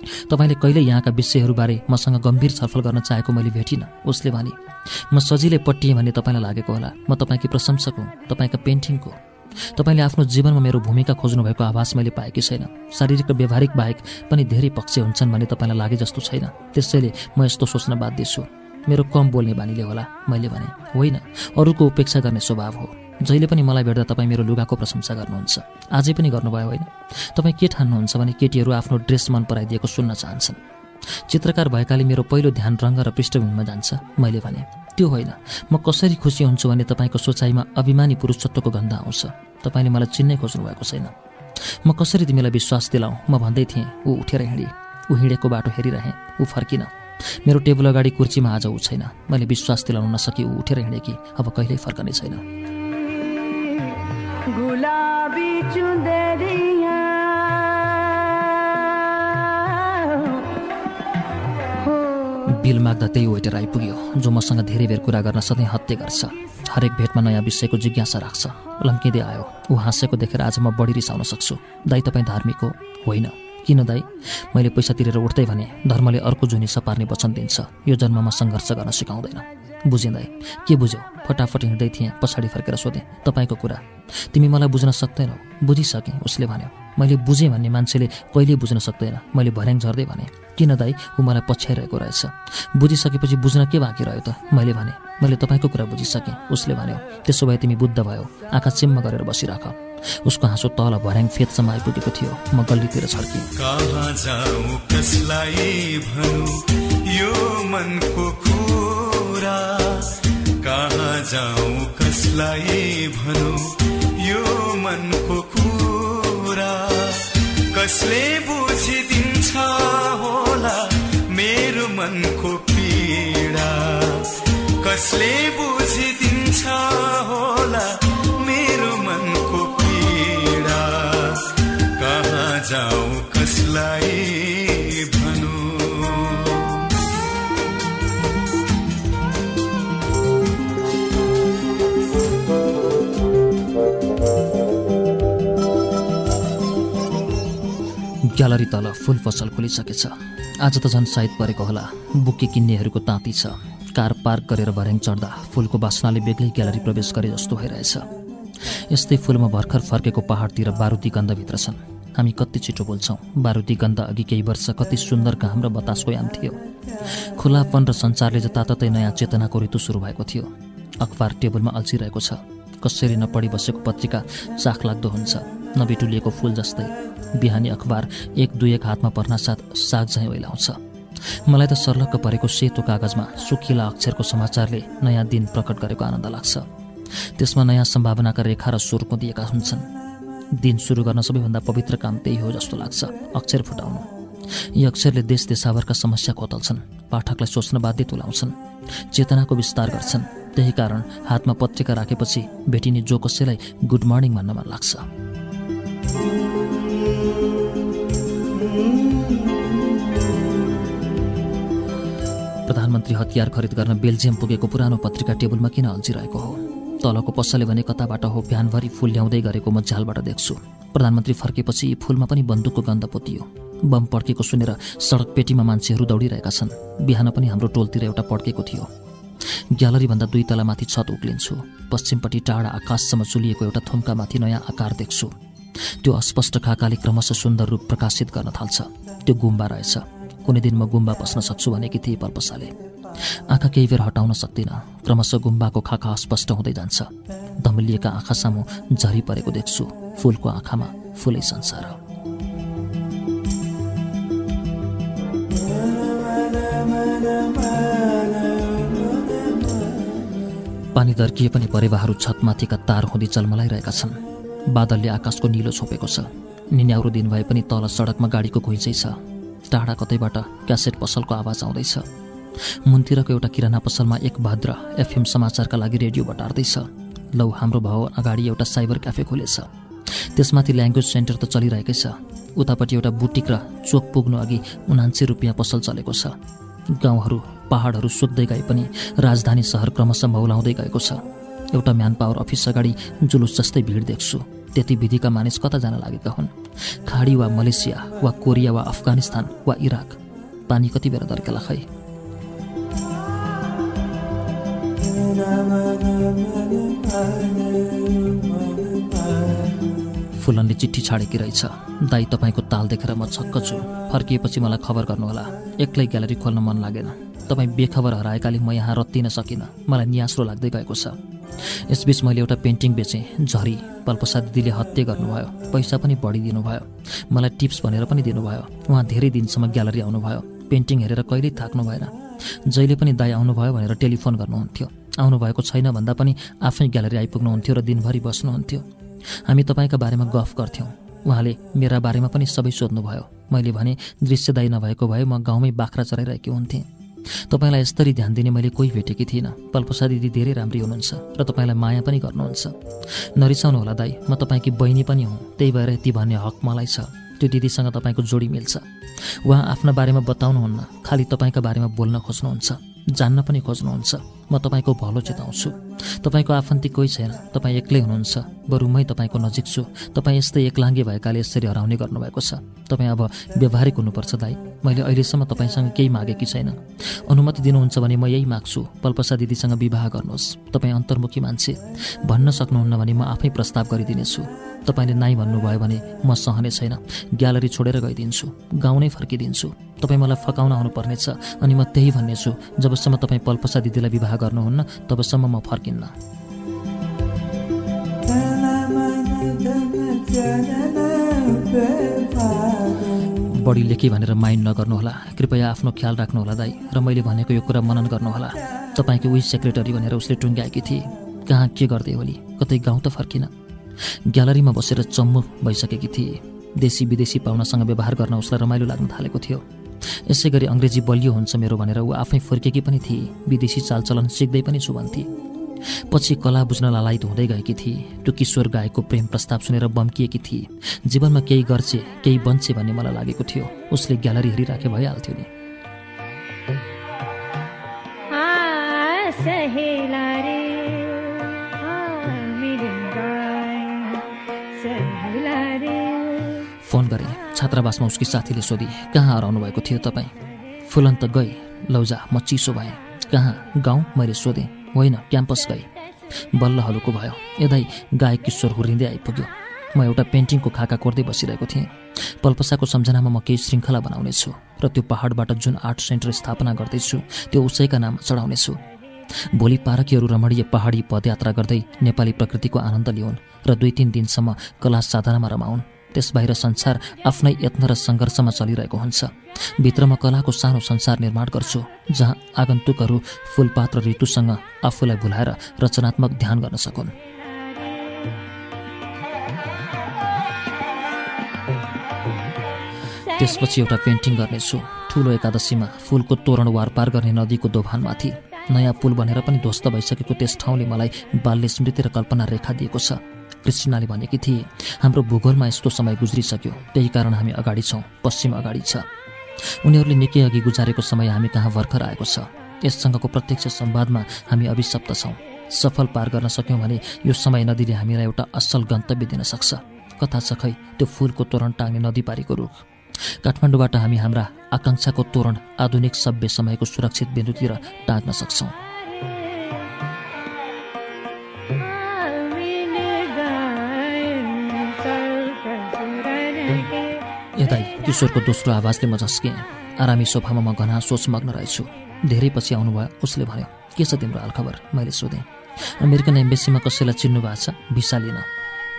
तपाईँले कहिले यहाँका विषयहरूबारे मसँग गम्भीर छलफल गर्न चाहेको मैले भेटिनँ उसले भने म सजिलै पट्टिएँ भन्ने तपाईँलाई लागेको होला। म तपाईँकी प्रशंसक हुँ तपाईँका पेन्टिङको तपाईँले आफ्नो जीवनमा मेरो भूमिका खोज्नुभएको आभास मैले पाएकी छैन। शारीरिक र व्यवहारिक बाहेक पनि धेरै पक्ष हुन्छन् भन्ने तपाईँलाई लागे जस्तो छैन। त्यसैले म यस्तो सोच्न बाध्य छु। मेरो कम बोल्ने बानीले होला मैले भने होइन अरूको उपेक्षा गर्ने स्वभाव हो। जहिले पनि मलाई भेट्दा तपाईँ मेरो लुगाको प्रशंसा गर्नुहुन्छ। आजै पनि गर्नुभयो होइन? तपाईँ के ठान्नुहुन्छ भने केटीहरू आफ्नो ड्रेस मन पराइदिएको सुन्न चाहन्छन्। चित्रकार भएकाले मेरो पहिलो ध्यान रङ्ग र पृष्ठभूमिमा जान्छ मैले भने त्यो होइन म कसरी खुसी हुन्छु भने तपाईँको सोचाइमा अभिमानी पुरुषत्वको गन्ध आउँछ। तपाईँले मलाई चिन्नै खोज्नु भएको छैन। म कसरी तिमीलाई विश्वास दिलाउँ? म भन्दै थिएँ ऊ उठेर हिँडेँ ऊ हिँडेको बाटो हेरिरहेँ ऊ फर्किन। मेरो टेबल अगाडि कुर्चीमा आज ऊ छैन। मैले विश्वास दिलाउन नसकी ऊ उठेर हिँडेँ कि अब कहिल्यै फर्कने छैन। बिल माग्दा त्यही वेटर आइपुग्यो जो मसँग धेरै बेर कुरा गर्न सधैँ हत्या गर्छ। हरेक भेटमा नयाँ विषयको जिज्ञासा राख्छ। लम्किँदै आयो। ऊ हाँसेको देखेर आज म बढी रिसाउन सक्छु। दाई तपाईँ धार्मिक हो होइन? किन दाई? मैले पैसा तिरेर उठ्दै भने धर्मले अर्को जुनी सपार्ने वचन दिन्छ। यो जन्ममा सङ्घर्ष गर्न सिकाउँदैन। बुझिँदै के बुझ्यौ? फटाफट हिँड्दै थिएँ पछाडि फर्केर सोधेँ तपाईँको कुरा? तिमी मलाई बुझ्न सक्दैनौ? बुझिसकेँ उसले भन्यो। मैले बुझेँ भन्ने मान्छेले कहिल्यै बुझ्न सक्दैन। मैले भर्याङ झर्दै भने किन दाई? ऊ मलाई पछ्याइरहेको रहेछ। बुझिसकेपछि बुझ्न के बाँकी रह्यो त? मैले भने मैले तपाईँको कुरा बुझिसकेँ। उसले भन्यो त्यसो भए तिमी बुद्ध भयो। आँखा चिम्म गरेर बसिराख। उसको हाँसो तल भर्याङ फेदसम्म आइपुगेको थियो। म गल्लीतिर छर्केँ कहाँ जाउँ कसलाई भनौँ? यो मनको कुरा। कसले बुझिदिन्छ होला? मेरो मनको कसले बुझिदिन्छ होला मेरो मनको पीडा। कहाँ जाऊ कसलाई ग्यालरी तल फुल पसल खोलिसकेछ। आज त झन् सायद परेको होला। बुके किन्नेहरूको ताँती छ। कार पार्क गरेर भर्याङ चढ्दा फुलको बासनाले बेग्लै ग्यालरी प्रवेश गरे जस्तो भइरहेछ। यस्तै फुलमा भर्खर फर्केको पहाडतिर बारुदी गन्धभित्र छन्। हामी कति छिटो बोल्छौँ। बारुदी गन्ध अघि केही वर्ष कति सुन्दर घाम र बतासको याम थियो। खुलापन र सञ्चारले जताततै नयाँ चेतनाको ऋतु सुरु भएको थियो। अखबार टेबलमा अल्झिरहेको छ। कसरी नपढी बसेको पत्रिका चाख लाग्दो हुन्छ। नबेटुलिएको फुल जस्तै। बिहानी अखबार एक दुई एक हातमा पर्नासाथ साग झैँ ओइलाउँछ मलाई त सर्लक्क परेको सेतो कागजमा सुकिला अक्षरको समाचारले नयाँ दिन प्रकट गरेको आनन्द लाग्छ। त्यसमा नयाँ सम्भावनाका रेखा र स्वर दिएका हुन्छन्। दिन सुरु गर्न सबैभन्दा पवित्र काम त्यही हो जस्तो लाग्छ अक्षर फुटाउनु। यी अक्षरले देश देशावरका समस्या खोतल्छन् पाठकलाई सोच्न बाध्य तुलाउँछन् चेतनाको विस्तार गर्छन्। त्यही कारण हातमा पत्रिका राखेपछि भेटिने जो कसैलाई गुड मर्निङ भन्न मन लाग्छ। प्रधानमन्त्री हतियार खरिद गर्न बेल्जियम पुगेको पुरानो पत्रिका टेबलमा किन अल्झिरहेको हो? तलको पसलले भने कताबाट हो बिहानभरि फुल ल्याउँदै गरेको म झ्यालबाट देख्छु। प्रधानमन्त्री फर्केपछि फुलमा पनि बन्दुकको गन्ध पोतियो। बम पड्केको सुनेर सडक पेटीमा मान्छेहरू दौडिरहेका छन्। बिहान पनि हाम्रो टोलतिर एउटा पड्केको थियो। ग्यालरीभन्दा दुई तलामाथि छत उक्लिन्छु। पश्चिमपट्टि टाढा आकाशसम्म चुलिएको एउटा थुम्कामाथि नयाँ आकार देख्छु। त्यो अस्पष्ट खाकाले क्रमशः सुन्दर रूप प्रकाशित गर्न थाल्छ। त्यो गुम्बा रहेछ। कुनै दिन म गुम्बा पस्न सक्छु भनेकी थिएँ पल्पसाले आँखा केही बेर हटाउन सक्दिनँ। क्रमशः गुम्बाको खाका अस्पष्ट हुँदै जान्छ। धमिलिएका आँखा सामु झरी परेको देख्छु। फुलको आँखामा फुलै संसार। पानी दर्किए पनि परेवाहरू छतमाथिका तार हुँदी चलमलाइरहेका छन्। बादलले आकाशको निलो छोपेको छ। निन्याउरो दिन भए पनि तल सडकमा गाडीको घुइँचै छ। टाढा कतैबाट क्यासेट पसलको आवाज आउँदैछ। मुनतिरको एउटा किराना पसलमा एक भद्र एफएम समाचारका लागि रेडियो बटार्दैछ। लौ हाम्रो भाउ अगाडि एउटा साइबर क्याफे खोलेछ। त्यसमाथि ल्याङ्ग्वेज सेन्टर त चलिरहेकै छ। उतापट्टि एउटा बुटिक र चोक पुग्नु अघि उनान्से रुपियाँ पसल चलेको छ। गाउँहरू पहाडहरू सुक्दै गए पनि राजधानी सहर क्रमशः मौलाउँदै गएको छ। एउटा म्यान पावर अफिस अगाडि जुलुस जस्तै भिड देख्छु। त्यति विधिका मानिस कता जान लागेका हुन्? खाडी वा मलेसिया वा कोरिया वा अफगानिस्तान वा इराक? पानी कति बेर दर्केला खै? फुलनले चिठी छाडेकी रहेछ। दाई तपाईँको ताल देखेर म छक्क छु। फर्किएपछि मलाई खबर गर्नुहोला। एक्लै ग्यालेरी खोल्न मन लागेन। तपाईँ बेखबर हराएकाले म यहाँ रत्तिन सकिनँ। मलाई नियास्रो लाग्दै गएको छ। यसबीच मैले एउटा पेन्टिङ बेचेँ झरी पल्पसा दिदीले हत्या गर्नुभयो पैसा पनि बढिदिनु भयो मलाई टिप्स भनेर पनि दिनुभयो उहाँ धेरै दिनसम्म ग्यालरी आउनुभयो पेन्टिङ हेरेर कहिल्यै थाक्नु भएन जहिले पनि दाई आउनुभयो भनेर टेलिफोन गर्नुहुन्थ्यो आउनुभएको छैन भन्दा पनि आफै ग्यालरी आइपुग्नुहुन्थ्यो र दिनभरि बस्नुहुन्थ्यो। हामी तपाईँका बारेमा गफ गर्थ्यौँ उहाँले मेरा बारेमा पनि सबै सोध्नुभयो मैले भने दृश्यदायी नभएको भए म गाउँमै बाख्रा चराइरहेकी हुन्थेँ। तपाईँलाई यसरी ध्यान दिने मैले कोही भेटेकी थिइनँ। पल्पसा दिदी धेरै राम्री हुनुहुन्छ र तपाईँलाई माया पनि गर्नुहुन्छ। नरिसाउनु होला दाई म तपाईँकी बहिनी पनि हुँ। त्यही भएर यति भन्ने हक मलाई छ। त्यो दिदीसँग तपाईँको जोडी मिल्छ। उहाँ आफ्ना बारेमा बताउनुहुन्न। खालि तपाईँका बारेमा बोल्न खोज्नुहुन्छ। जान्न पनि खोज्नुहुन्छ। म तपाईँको भलो चिताउँछु। तपाईँको आफन्ती कोही छैन। तपाईँ एक्लै हुनुहुन्छ। बरु मै तपाईँको नजिक छु। तपाईँ यस्तै एक्लाङ्गे भएकाले यसरी हराउने गर्नुभएको छ। तपाईँ अब व्यवहारिक हुनुपर्छ दाई। मैले अहिलेसम्म तपाईँसँग केही मागेकी छैन। अनुमति दिनुहुन्छ भने म यही माग्छु। पल्पसा दिदीसँग विवाह गर्नुहोस्। तपाईँ अन्तर्मुखी मान्छे। भन्न सक्नुहुन्न भने म आफै प्रस्ताव गरिदिनेछु। तपाईँले नाइ भन्नुभयो भने म सहने छैन। ग्यालरी छोडेर गइदिन्छु। गाउँ नै फर्किदिन्छु। तपाईँ मलाई फकाउन आउनुपर्नेछ। अनि म त्यही भन्नेछु। जबसम्म तपाईँ पल्पसा दिदीलाई विवाह गर्नुहुन्न तबसम्म म फर्किन्न बढी लेखे भनेर माइन्ड नगर्नुहोला। कृपया आफ्नो ख्याल राख्नुहोला दाई र मैले भनेको यो कुरा मनन गर्नुहोला। तपाईँको उही सेक्रेटरी भनेर उसले टुङ्ग्याएकी थिए। कहाँ के गर्दै होली? कतै गाउँ त फर्किन। ग्यालरीमा बसेर चम्मु भइसकेकी थिए। देशी विदेशी पाहुनासँग व्यवहार गर्न उसलाई रमाइलो लाग्न थालेको थियो। यसै गरी अङ्ग्रेजी बलियो हुन्छ मेरो भनेर ऊ आफै फर्केकी पनि थिए। विदेशी चालचलन सिक्दै पनि छु भन्थे पछि कला बुझ्न लालायित हुँदै गएकी थिए। त्यो किशोर गायकको प्रेम प्रस्ताव सुनेर बम्किएकी थिए। जीवनमा केही गर्छे केही बन्छे भन्ने मलाई लागेको थियो। उसले ग्यालरी हेरिराखे भइहाल्थ्यो नि। फोन गरे। छात्रावासमा उसकी साथीले सोधी कहाँ हराउनु भएको थियो तपाईँ? फुलन त गए लौजा म चिसो भएँ। कहाँ? गाउँ मैले सोधेँ। होइन क्याम्पस गएँ। बल्ल हलुको भयो। यदै गायक किशोर हुर्रिँदै आइपुग्यो। म एउटा पेन्टिङको खाका कोर्दै बसिरहेको थिएँ। पल्पसाको सम्झनामा म केही श्रृङ्खला बनाउनेछु र त्यो पहाडबाट जुन आर्ट सेन्टर स्थापना गर्दैछु त्यो उसैका नाममा चढाउनेछु। भोलि पारकीहरू रमणीय पहाडी पदयात्रा गर्दै नेपाली प्रकृतिको आनन्द लिउन् र दुई तिन दिनसम्म कला साधनामा रमाउन्। त्यस बाहिर संसार आफ्नै यत्न र सङ्घर्षमा चलिरहेको हुन्छ। भित्रमा कलाको सानो संसार निर्माण गर्छु जहाँ आगन्तुकहरू फुलपात र ऋतुसँग आफूलाई भुलाएर रचनात्मक ध्यान गर्न सकुन्। त्यसपछि एउटा पेन्टिङ गर्नेछु। ठुलो एकादशीमा फुलको तोरण वारपार गर्ने नदीको दोभानमाथि। नयाँ पुल बनेर पनि ध्वस्त भइसकेको त्यस ठाउँले मलाई बाल्य स्मृति र कल्पना रेखा दिएको छ। क्रिस्टिनाले भनेकी थिए हाम्रो भूगोलमा यस्तो समय गुज्रिसक्यो। त्यही कारण हामी अगाडि छौँ पश्चिम अगाडि छ। उनीहरूले निकै अघि गुजारेको समय हामी कहाँ भर्खर आएको छ। यससँगको प्रत्यक्ष संवादमा हामी अभिशप्त छौँ। सफल पार गर्न सक्यौँ भने यो समय नदीले हामीलाई एउटा असल गन्तव्य दिन सक्छ। कथा छ खै त्यो फुलको तोरण टाङ्ने नदी पारीको रुख। काठमाडौँबाट हामी हाम्रा आकाङ्क्षाको तोरण आधुनिक सभ्य समयको सुरक्षित बिन्दुतिर टाँग्न सक्छौँ। यतै किशोरको दोस्रो आवाजले म झस्केँ। आरामी सोफामा म घना सोचमग्न रहेछु। धेरै पछि आउनुभयो उसले भन्यो के छ तिम्रो हालखबर मैले सोधेँ। अमेरिकन एम्बेसीमा कसैलाई चिन्नु भएको छ? भिसा लिन।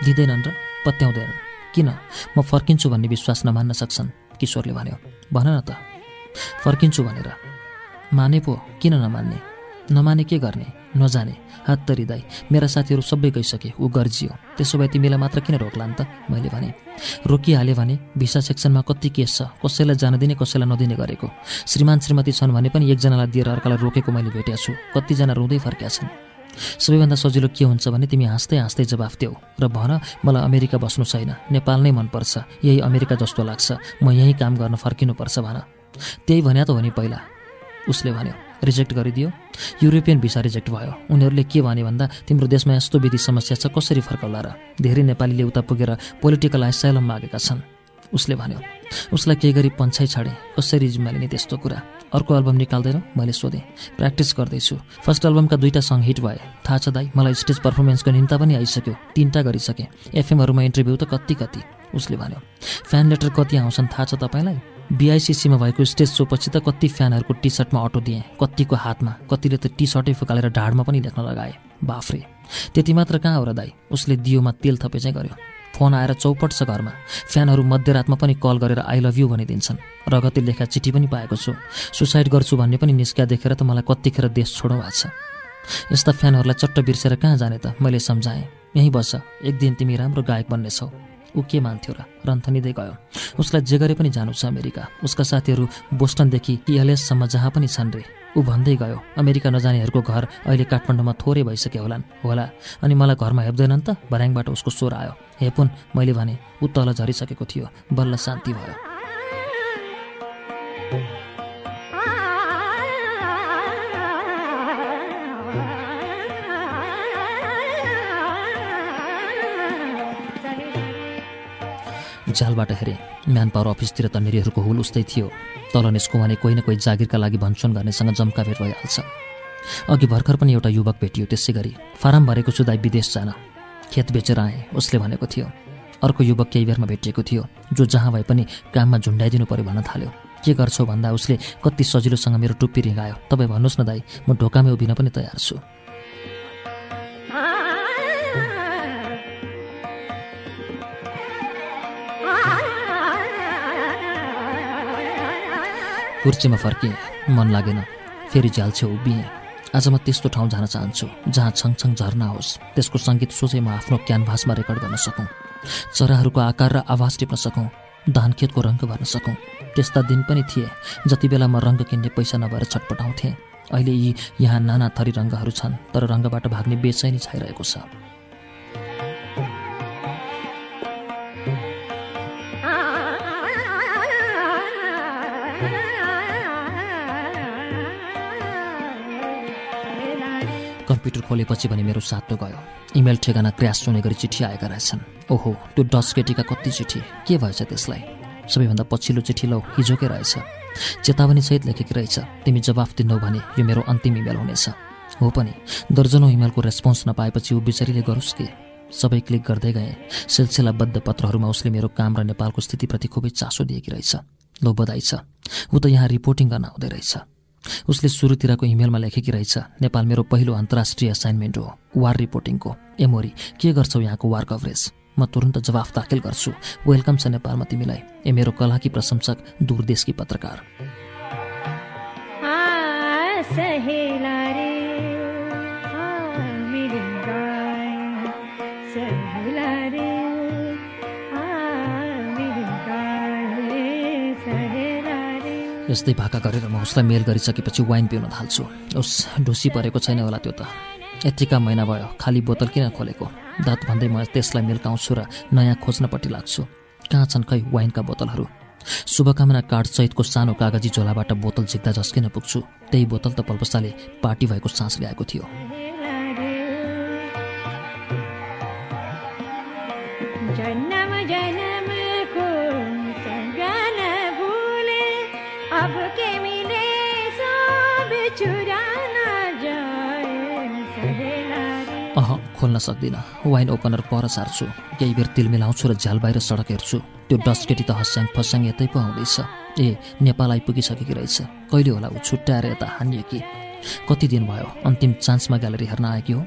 दिँदैनन् र पत्याउँदैनन्। किन? म फर्किन्छु भन्ने विश्वास नमान्न सक्छन्। किशोरले भन्यो भन न त। फर्किन्छु भनेर। माने पो किन नमान्ने? नमाने के गर्ने? नजाने। हात तरिदाई मेरा साथीहरू सबै गइसके ऊ गर्जियो। त्यसो भए तिमीलाई मात्र किन रोक्ला नि त? मैले भने। रोकिहालेँ भने भिसा सेक्सनमा कति केस छ? कसैलाई जान दिने कसैलाई नदिने गरेको। श्रीमान श्रीमती छन् भने पनि एकजनालाई दिएर अर्कालाई रोकेको मैले भेटेको छु। कतिजना रुँदै फर्केका छन्। सबैभन्दा सजिलो के हुन्छ भने तिमी हाँस्दै हाँस्दै जवाफ देऊ र भन मलाई अमेरिका बस्नु छैन। नेपाल नै मनपर्छ। यही अमेरिका जस्तो लाग्छ। म यहीँ काम गर्न फर्किनुपर्छ भन। त्यही भन्या त हो नि पहिला। उसले भन्यो। रिजेक्ट गरिदियो। युरोपियन भिसा रिजेक्ट भयो। उनीहरूले के भने भन्दा तिम्रो देशमा यस्तो विधि समस्या छ कसरी फर्काउला र? धेरै नेपालीले उता पुगेर पोलिटिकल आइसाइलम मागेका छन्। उसले भन्यो उसलाई केही गरी पन्छाइ छाडे। कसरी जिम्मा लिने त्यस्तो कुरा? अर्को एल्बम निकाल्दैनौ? मैले सोधेँ। प्र्याक्टिस गर्दैछु। फर्स्ट एल्बमका दुईवटा सङ हिट भए। थाहा छ दाई मलाई स्टेज पर्फर्मेन्सको निम्ता पनि आइसक्यो। तिनवटा गरिसकेँ। एफएमहरूमा इन्टरभ्यू त कति कति? उसले भन्यो फ्यान लेटर कति आउँछन्? थाहा छ तपाईँलाई? बिआइसिसीमा भएको स्टेज सोपछि त कति फ्यानहरूको टी सर्टमा अटो दिएँ कतिको हातमा कतिले त टी सर्टै फुकालेर ढाडमा पनि लेख्न लगाए। बाफ्रे त्यति मात्र कहाँ हो र दाई? उसले दियोमा तेल थपे चाहिँ गर्यो। फोन आएर चौपट छ घरमा। फ्यानहरू मध्यरातमा पनि कल गरेर आई लभ यु भनिदिन्छन्। रगतले लेखा चिठी पनि पाएको छु। सुसाइड गर्छु भन्ने पनि निस्किया देखेर त मलाई कतिखेर देश छोडौँ भएको छ। यस्ता फ्यानहरूलाई चट्ट बिर्सेर कहाँ जाने त? मैले सम्झाएँ। यहीँ बस्छ एक दिन तिमी राम्रो गायक बन्नेछौ। ऊ के मान्थ्यो र रन्थनिँदै गयो। उसलाई जे गरे पनि जानु छ अमेरिका। उसका साथीहरू बोस्टनदेखि इएलएससम्म जहाँ पनि छन् रे। ऊ भन्दै गयो अमेरिका नजानेहरूको घर अहिले काठमाडौँमा थोरै भइसके होलान्। होला अनि मलाई घरमा हेप्दैनन् त? भर्याङबाट उसको स्वर आयो। हेपुन् मैले भने ऊ तल झरिसकेको थियो। बल्ल शान्ति भयो। जालबाट हेरेँ। म्यान पावर अफिसतिर त निरीहरूको हुल उस्तै थियो। तल निस्को भने कोही न कोही जागिरका लागि भन्छन् गर्नेसँग जम्का भेट भइहाल्छ। अघि भर्खर पनि एउटा युवक भेटियो त्यसै गरी फारम भरेको छु दाइ विदेश जान। खेत बेचेर आएँ उसले भनेको थियो। अर्को युवक केही बेरमा भेटिएको थियो जो जहाँ भए पनि काममा झुन्डाइदिनु पऱ्यो भन्न थाल्यो। के गर्छौ? भन्दा उसले कति सजिलोसँग मेरो टुप्पी रिगायो। तपाईँ भन्नुहोस् न दाई म ढोकामै उभिन पनि तयार छु। कुर्चीमा फर्किएँ मन लागेन। फेरि झ्याल्छे उभिएँ आज म त्यस्तो ठाउँ जान चाहन्छु जहाँ छङछङ झर्ना होस्। त्यसको सङ्गीत सोझै म आफ्नो क्यानभासमा रेकर्ड गर्न सकौँ। चराहरूको आकार र आवाज टिप्न सकौँ। धानखेतको रङ्ग भर्न सकौँ। त्यस्ता दिन पनि थिए जति बेला म रङ्ग किन्ने पैसा नभएर छटपटाउँथेँ। अहिले यी यहाँ नाना थरी रङ्गहरू छन् तर रङ्गबाट भाग्ने बेचैनी छाइरहेको छ। कम्प्युटर खोलेपछि भने मेरो सातो गयो। इमेल ठेगाना क्र्यास हुने गरी चिठी आएका रहेछन्। ओहो त्यो डस केटीका कति चिठी? के भएछ त्यसलाई? सबैभन्दा पछिल्लो चिठी लौ हिजोकै रहेछ। चेतावनी सहित लेखेकी रहेछ। तिमी जवाफ दिनौ भने यो मेरो अन्तिम इमेल हुनेछ। हो पनि दर्जनौँ इमेलको रेस्पोन्स नपाएपछि ऊ बिचारीले गरोस् के? सबै क्लिक गर्दै गएँ। सिलसिलाबद्ध पत्रहरूमा उसले मेरो काम र नेपालको स्थितिप्रति खुबै चासो दिएकी रहेछ। लो बधाई छ। ऊ त यहाँ रिपोर्टिङ गर्न आउँदै रहेछ। उसले सुरुतिरको इमेलमा लेखेकी रहेछ नेपाल मेरो पहिलो अन्तर्राष्ट्रिय असाइनमेन्ट हो वार रिपोर्टिङको एमोरी के गर्छौ यहाँको वार कभरेज म तुरन्त जवाफ दाखिल गर्छु। वेलकम छ नेपालमा तिमीलाई। ए मेरो कलाकी प्रशंसक दूरदेशकी पत्रकार। यस्तै भाका गरेर म उसलाई मेल गरिसकेपछि वाइन पिउन थाल्छु। उस ढुसी परेको छैन होला त्यो त। यतिका महिना भयो खाली बोतल किन खोलेको? दाँत भन्दै म त्यसलाई मिल्काउँछु र नयाँ खोज्नपट्टि लाग्छु। कहाँ छन् खै वाइनका बोतलहरू? शुभकामना कार्ड सहितको सानो कागजी झोलाबाट बोतल झिक्दा झस्किन पुग्छु। त्यही बोतल त पल्पसाले पार्टी भएको सास ल्याएको थियो। खोल्न सक्दिनँ। वाइन ओपनर पर सार्छु। केही बेर तिल मिलाउँछु र झ्याल बाहिर सडक हेर्छु। त्यो डस्केटी त हस्याङ फस्याङ यतै पो आउँदैछ। ए नेपाल आइपुगिसकेकी रहेछ। कहिले होला ऊ छुट्याएर यता हानियो कि? कति दिन भयो? अन्तिम चान्समा ग्यालेरी हेर्न आएकी हो?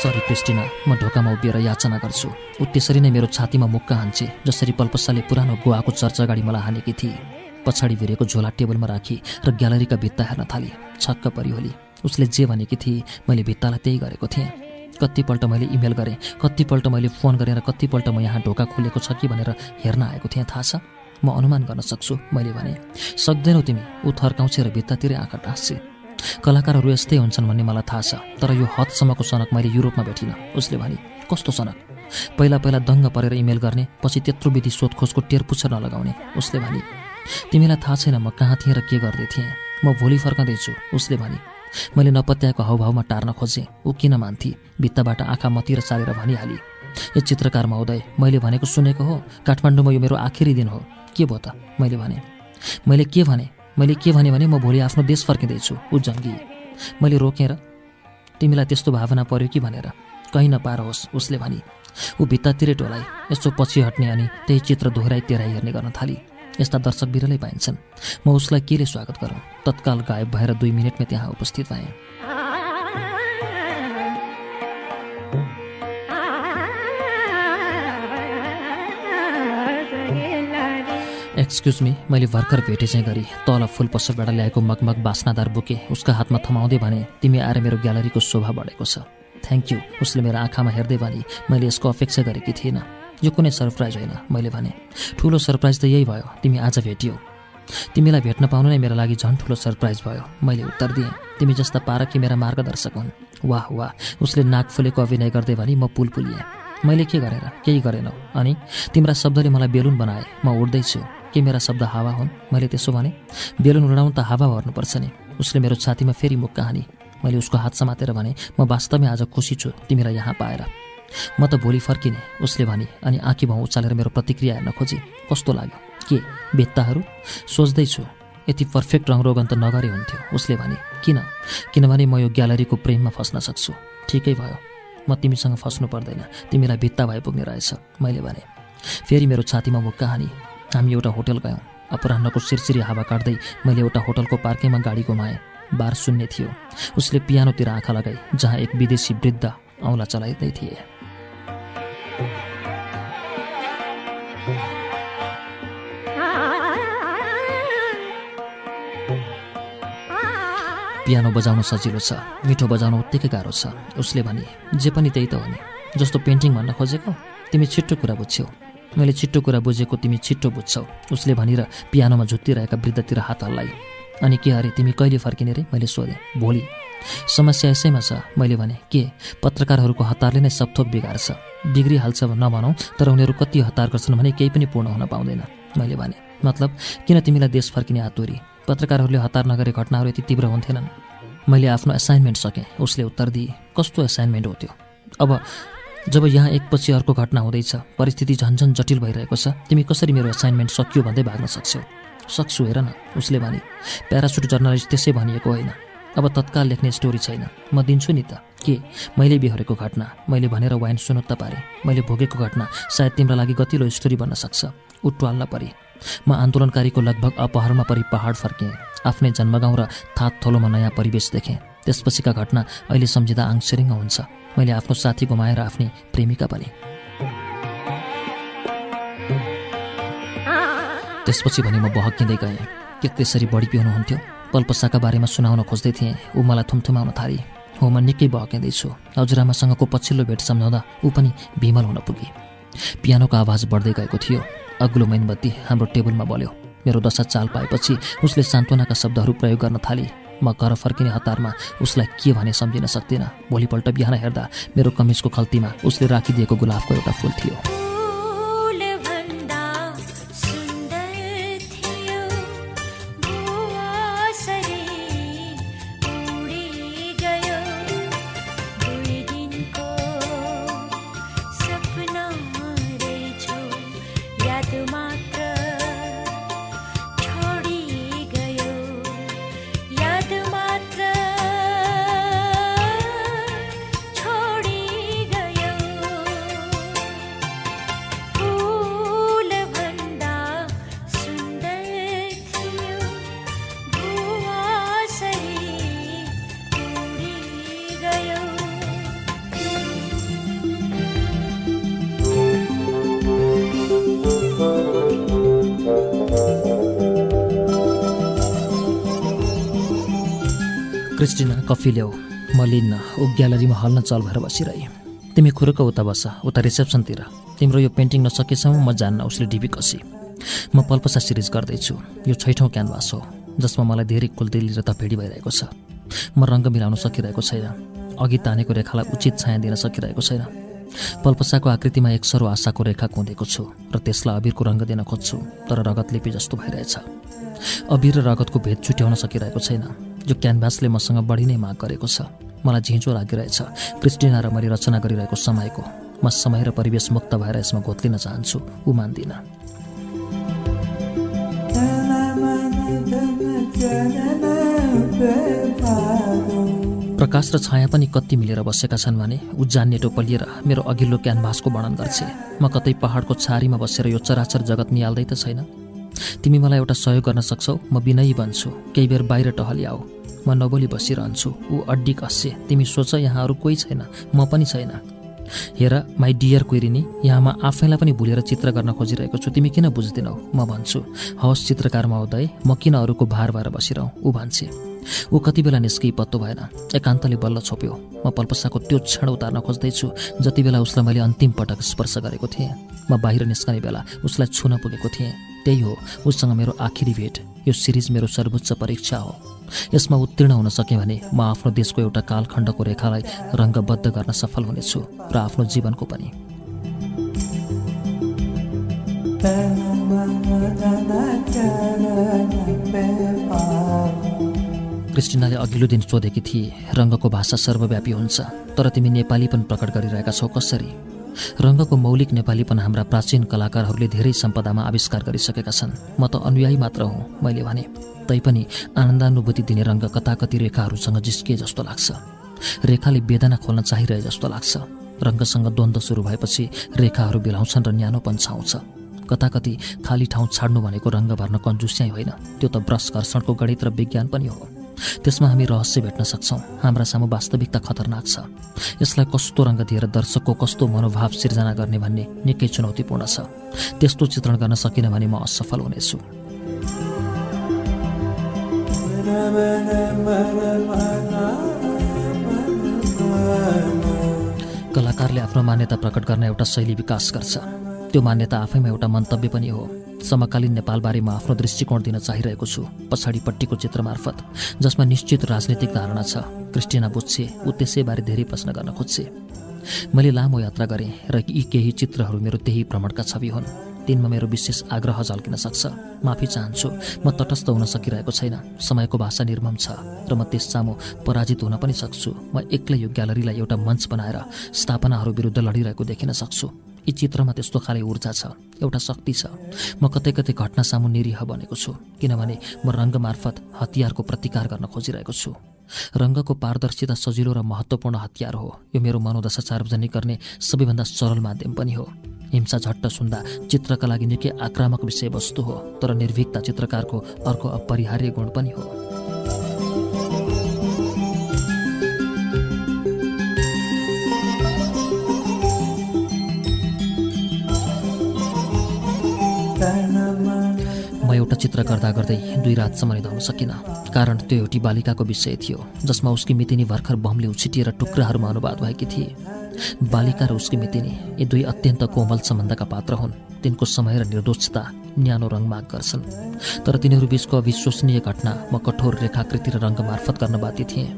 सरी क्रिस्टिना म ढोकामा उभिएर याचना गर्छु। ऊ त्यसरी नै मेरो छातीमा मुक्का हान्छे जसरी पल्पसाले पुरानो गोवाको चर्च अगाडि मलाई हानेकी थिए। पछाडि भिरेको झोला टेबलमा राखी र ग्यालरीका भित्ता हेर्न थाली। छक्क परिहोली उसले जे भनेकी थिए मैले भित्तालाई त्यही गरेको थिएँ। कतिपल्ट मैले इमेल गरेँ कतिपल्ट मैले फोन गरेर कतिपल्ट म यहाँ ढोका खुलेको छ कि भनेर हेर्न आएको थिएँ थाहा छ? म अनुमान गर्न सक्छु मैले भने। सक्दैनौ तिमी ऊ थर्काउँछे र भित्तातिरै आँखा टाँस्छे कलाकारहरू यस्तै हुन्छन् भन्ने मलाई थाहा छ तर यो हदसम्मको सनक मैले युरोपमा भेटिनँ उसले भने। कस्तो सनक? पहिला पहिला दङ्ग परेर इमेल गर्ने पछि त्यत्रो विधि सोधखोजको टेरपुच्छर नलगाउने उसले भने। तिमीलाई थाहा छैन म कहाँ थिएँ र के गर्दै थिएँ। म भोलि फर्काउँदैछु उसले भने। मैले नपत्याएको हाउभाउमा टार्न खोजेँ। ऊ किन मान्थे? भित्ताबाट आँखा मतिर सारेर भनिहाली। यो चित्रकार महोदय मैले भनेको सुनेको हो। काठमाडौँमा यो मेरो आखिरी दिन हो। के भयो त? मैले भने। मैले के भने? मैले के भने भने म भोलि आफ्नो देश फर्किँदैछु ऊ जङ्गी। मैले रोकेर तिमीलाई त्यस्तो भावना पर्यो कि? भनेर। कहीँ नपारोस् उसले भनी। ऊ भित्तातिरै टोलाइ यसो पछि हट्ने अनि त्यही चित्र दोहोऱ्याइ तेह्राइ हेर्ने गर्न थाली। यस्ता दर्शक बिरलै पाइन्छन्। म उसलाई केले स्वागत गरौँ? तत्काल गायब भएर दुई मिनटमै त्यहाँ उपस्थित भएँ। एक्सक्युज मी मैले भर्खर भेटे चाहिँ गरी तल फुल पसलबाट ल्याएको मगमग बास्नादार बुके उसका हातमा थमाउँदै भने तिमी आएर मेरो ग्यालरीको शोभा बढेको छ। थ्याङ्क यू उसले मेरो आँखामा हेर्दै भने मैले यसको अपेक्षा गरेकी थिइनँ। यो कुनै सरप्राइज होइन मैले भने ठुलो सरप्राइज त यही भयो तिमी आज भेटियौ। तिमीलाई भेट्न पाउनु नै मेरो लागि झन् ठुलो सरप्राइज भयो। मैले उत्तर दिएँ तिमी जस्ता पारकी मेरा मार्गदर्शक हुन्। वाह वाह उसले नाक फुलेको अभिनय गर्दै भने म पुल पुलिएँ। मैले के गरेर केही गरेनौ। अनि तिम्रा शब्दले मलाई बेलुन बनाए म उड्दैछु। के मेरा शब्द हावा हुन्? मैले त्यसो भने बेलुन उडाउनु त हावा भर्नुपर्छ नि। उसले मेरो छातीमा फेरि मुक्का हानी मैले उसको हात समातेर भने म वास्तवमै आज खुसी छु तिमीलाई यहाँ पाएर। म त भोलि फर्किने उसले भने अनि आँखी भाउ उचालेर मेरो प्रतिक्रिया हेर्न खोजे। कस्तो लाग्यो? के बेत्ताहरू? सोच्दैछु यति पर्फेक्ट रङरोगन त नगरे हुन्थ्यो। उसले भने किन? किनभने म यो ग्यालरीको प्रेममा फस्न सक्छु। ठिकै भयो। म तिमीसँग फस्नु पर्दैन। तिमीलाई भित्ता भए पुग्ने रहेछ। मैले भने फेरि मेरो छातीमा मुक्का हानी हामी एउटा होटल गयौँ। अपराह्नको सिरसिरी हावा काट्दै मैले एउटा होटलको पार्किङमा गाडी घुमाएँ बार सुन्ने थियो। उसले पियानोतिर आँखा लगाई जहाँ एक विदेशी वृद्ध औँला चलाइँदै थिए। पियानो बजाउन सजिलो छ मिठो बजाउन उत्तिकै गाह्रो छ। उसले भने जे पनि त्यही त हो नि। जस्तो पेन्टिङ भन्न खोजेको तिमी छिट्टो कुरा बुझ्छौ मैले छिट्टो कुरा बुझेको तिमी छिट्टो बुझ्छौ। उसले भनेर पियानोमा झुत्तिरहेका वृद्धतिर हात हल्लाई। अनि के अरे तिमी कहिले फर्किने रे? मैले सोधेँ। भोलि। समस्या यसैमा छ। मैले भने के? पत्रकारहरूको हतारले नै सबथोक बिगार्छ। बिग्रिहाल्छ नभनौँ तर उनीहरू कति हतार गर्छन् भने केही पनि पूर्ण हुन पाउँदैन। मैले भने मतलब किन तिमीलाई देश फर्किने हातुरी पत्रकारहरूले हतार नगरे घटनाहरू यति तीव्र हुन्थेनन्। मैले आफ्नो एसाइनमेन्ट सकेँ। उसले उत्तर दिए कस्तो एसाइनमेन्ट हो त्यो? अब जब यहाँ एकपछि अर्को घटना हुँदैछ परिस्थिति झन्झन जटिल भइरहेको छ तिमी कसरी मेरो एसाइनमेन्ट सकियो भन्दै भाग्न सक्छौ? सक्छु हेर न। उसले भने प्यारासुट जर्नलिस्ट त्यसै भनिएको होइन। अब तत्काल लेख्ने स्टोरी छैन। म दिन्छु नि त। के? मैले बिहोरेको घटना। मैले भनेर वाइन सुनुत्त पारेँ। मैले भोगेको घटना। सायद तिम्रो लागि गतिलो स्टोरी बन्न सक्छ। उट्वाल्न परे। म आन्दोलनकारीको लगभग अपहरमा परि पहाड फर्केँ। आफ्नै जन्मगाउँ र थात थोलोमा नयाँ परिवेश देखेँ। त्यसपछिका घटना अहिले सम्झिँदा आङसेरिङ्ग हुन्छ। मैले आफ्नो साथी गुमाएर आफ्नै प्रेमिका पनि त्यसपछि भने म बहकिँदै गएँ। के त्यसरी बढी पिउनुहुन्थ्यो? पल्पसाका बारेमा सुनाउन खोज्दै थिएँ। ऊ मलाई थुम्थुमाउन थाले। हो म निकै बहकिँदैछु। हजुरआमासँगको पछिल्लो भेट सम्झाउँदा ऊ पनि भिमल हुन पुगे। पियानोको आवाज बढ्दै गएको थियो। अग्लो मैनबत्ती हाम्रो टेबलमा बल्यो। मेरो दशा चाल पाएपछि उसले सान्त्वनाका शब्दहरू प्रयोग गर्न थाले। म घर फर्किने हतारमा उसलाई के भने सम्झिन सक्दिनँ। भोलिपल्ट बिहान हेर्दा मेरो कमिजको खल्तीमा उसले राखिदिएको गुलाबको एउटा फुल थियो। कफी ल्याऊ म लिन्न ऊ ग्यालरीमा हल्न चल भएर बसिरहे। तिमी खुरुक उता बस उता रिसेप्सनतिर। तिम्रो यो पेन्टिङ नसकेसम्म म जान्न उसले डिबी कसी। म पल्पसा सिरिज गर्दैछु। यो छैठौँ क्यानभास हो जसमा मलाई धेरै कुलदिली र तपेडी भइरहेको छ। म रङ्ग मिलाउन सकिरहेको छैन। अघि तानेको रेखालाई उचित छाया दिन सकिरहेको छैन। पल्पसाको आकृतिमा एक सरो आशाको रेखा कुँदेको छु र त्यसलाई अबिरको रङ्ग दिन खोज्छु तर रगत लिपि जस्तो भइरहेछ। अबिर र रगतको भेद छुट्याउन सकिरहेको छैन। जो क्यानभासले मसँग बढी नै माग गरेको छ मलाई झिँचो लागिरहेछ। क्रिस्टिना र मैले रचना गरिरहेको समयको म समय र परिवेश मुक्त भएर यसमा घोत्लिन चाहन्छु ऊ मान्दिनँ। प्रकाश र छाया पनि कति मिलेर बसेका छन् भने उज्जान्ने टोपलिएर मेरो अघिल्लो क्यानभासको वर्णन गर्छे। म कतै पहाडको छारीमा बसेर यो चराचर जगत निहाल्दै त छैन। तिमी मलाई एउटा सहयोग गर्न सक्छौ म विनयी बन्छु। केही बेर बाहिर टहलिआऊ म नबोली बसिरहन्छु। ऊ अड्डी कस्से। तिमी सोच यहाँ अरू कोही छैन म पनि छैन। हेर माई डियर क्वेरिनी यहाँ म आफैलाई पनि भुलेर चित्र गर्न खोजिरहेको छु। तिमी किन बुझ्दिनौ? म भन्छु हवस् चित्रकार महोदय म किन अरूको भार भएर बसिरहँ? ऊ भन्छे। ऊ कति बेला निस्कि पत्तो भएन। एकान्तले बल्ल छोप्यो। म पल्पसाको त्यो क्षण उतार्न खोज्दैछु जति बेला उसलाई मैले अन्तिम पटक स्पर्श गरेको थिएँ। म बाहिर निस्कने बेला उसलाई छुन पुगेको थिएँ। त्यही हो उसँग मेरो आखिरी भेट। यो सिरिज मेरो सर्वोच्च परीक्षा हो। यसमा उत्तीर्ण हुन सकेँ भने म आफ्नो देशको एउटा कालखण्डको रेखालाई रङ्गबद्ध गर्न सफल हुनेछु र आफ्नो जीवनको पनि। क्रिस्टिनाले अघिल्लो दिन सोधेकी थिए रङ्गको भाषा सर्वव्यापी हुन्छ तर तिमी नेपाली पनि प्रकट गरिरहेका छौ कसरी? रङ्गको मौलिक नेपालीपन हाम्रा प्राचीन कलाकारहरूले धेरै सम्पदामा आविष्कार गरिसकेका छन्। म त अनुयायी मात्र हुँ मैले भने। तैपनि आनन्दानुभूति दिने रङ्ग कता कति रेखाहरूसँग जिस्किए जस्तो लाग्छ। रेखाले वेदना खोल्न चाहिरहे जस्तो लाग्छ। रङ्गसँग द्वन्द्व सुरु भएपछि रेखाहरू बिलाउँछन् र न्यानोपन छाउँछ। कता कति खाली ठाउँ छाड्नु भनेको रङ्ग भर्न कन्जुस्याइ होइन। त्यो त ब्रस घर्षणको गणित र विज्ञान पनि हो। त्यसमा हामी रहस्य भेट्न सक्छौँ। हाम्रा सामु वास्तविकता खतरनाक छ। यसलाई कस्तो रङ्ग दिएर दर्शकको कस्तो मनोभाव सिर्जना गर्ने भन्ने निकै चुनौतीपूर्ण छ। त्यस्तो चित्रण गर्न सकिनँ भने म असफल हुनेछु। कलाकारले आफ्नो मान्यता प्रकट गर्न एउटा शैली विकास गर्छ। त्यो मान्यता आफैमा एउटा मन्तव्य पनि हो। समकालीन नेपालबारे म आफ्नो दृष्टिकोण दिन चाहिरहेको छु पछाडिपट्टिको चित्र मार्फत जसमा निश्चित राजनीतिक धारणा छ। क्रिस्टिना बुझ्छे ऊ त्यसैबारे धेरै प्रश्न गर्न खोज्छे। मैले लामो यात्रा गरेँ र यी केही चित्रहरू मेरो त्यही भ्रमणका छवि हुन्। तिनमा मेरो विशेष आग्रह झल्किन सक्छ। माफी चाहन्छु म तटस्थ हुन सकिरहेको छैन। समयको भाषा निर्मम छ र म त्यस सामु पराजित हुन पनि सक्छु। म एक्लै यो ग्यालरीलाई एउटा मञ्च बनाएर स्थापनाहरू विरुद्ध लडिरहेको देखिन सक्छु। यी चित्रमा त्यस्तो खाले ऊर्जा छ एउटा शक्ति छ। म कतै कतै घटना सामु निरीह बनेको छु किनभने म रङ्ग मार्फत हतियारको प्रतिकार गर्न खोजिरहेको छु। रङ्गको पारदर्शिता सजिलो र महत्त्वपूर्ण हतियार हो। यो मेरो मनोदशा सार्वजनिक गर्ने सबैभन्दा सरल माध्यम पनि हो। हिंसा झट्ट सुन्दा चित्रका लागि निकै आक्रामक विषयवस्तु हो तर निर्भीकता चित्रकारको अर्को अपरिहार्य गुण पनि हो। म एउटा चित्र गर्दा गर्दै दुई रातसम्म निधाउन सकिनँ। कारण त्यो एउटी बालिकाको विषय थियो जसमा उसकी मितिनी भर्खर बमले उछिटिएर टुक्राहरूमा अनुवाद भएकी थिए। बालिका र उसकी मितिनी यी दुई अत्यन्त कोमल सम्बन्धका पात्र हुन्। तिनको समय र निर्दोषता न्यानो रङ माग गर्छन्। तर तिनीहरू बिचको अविश्वसनीय घटना म कठोर रेखाकृति र रङ्ग मार्फत गर्न बाध्य थिएँ।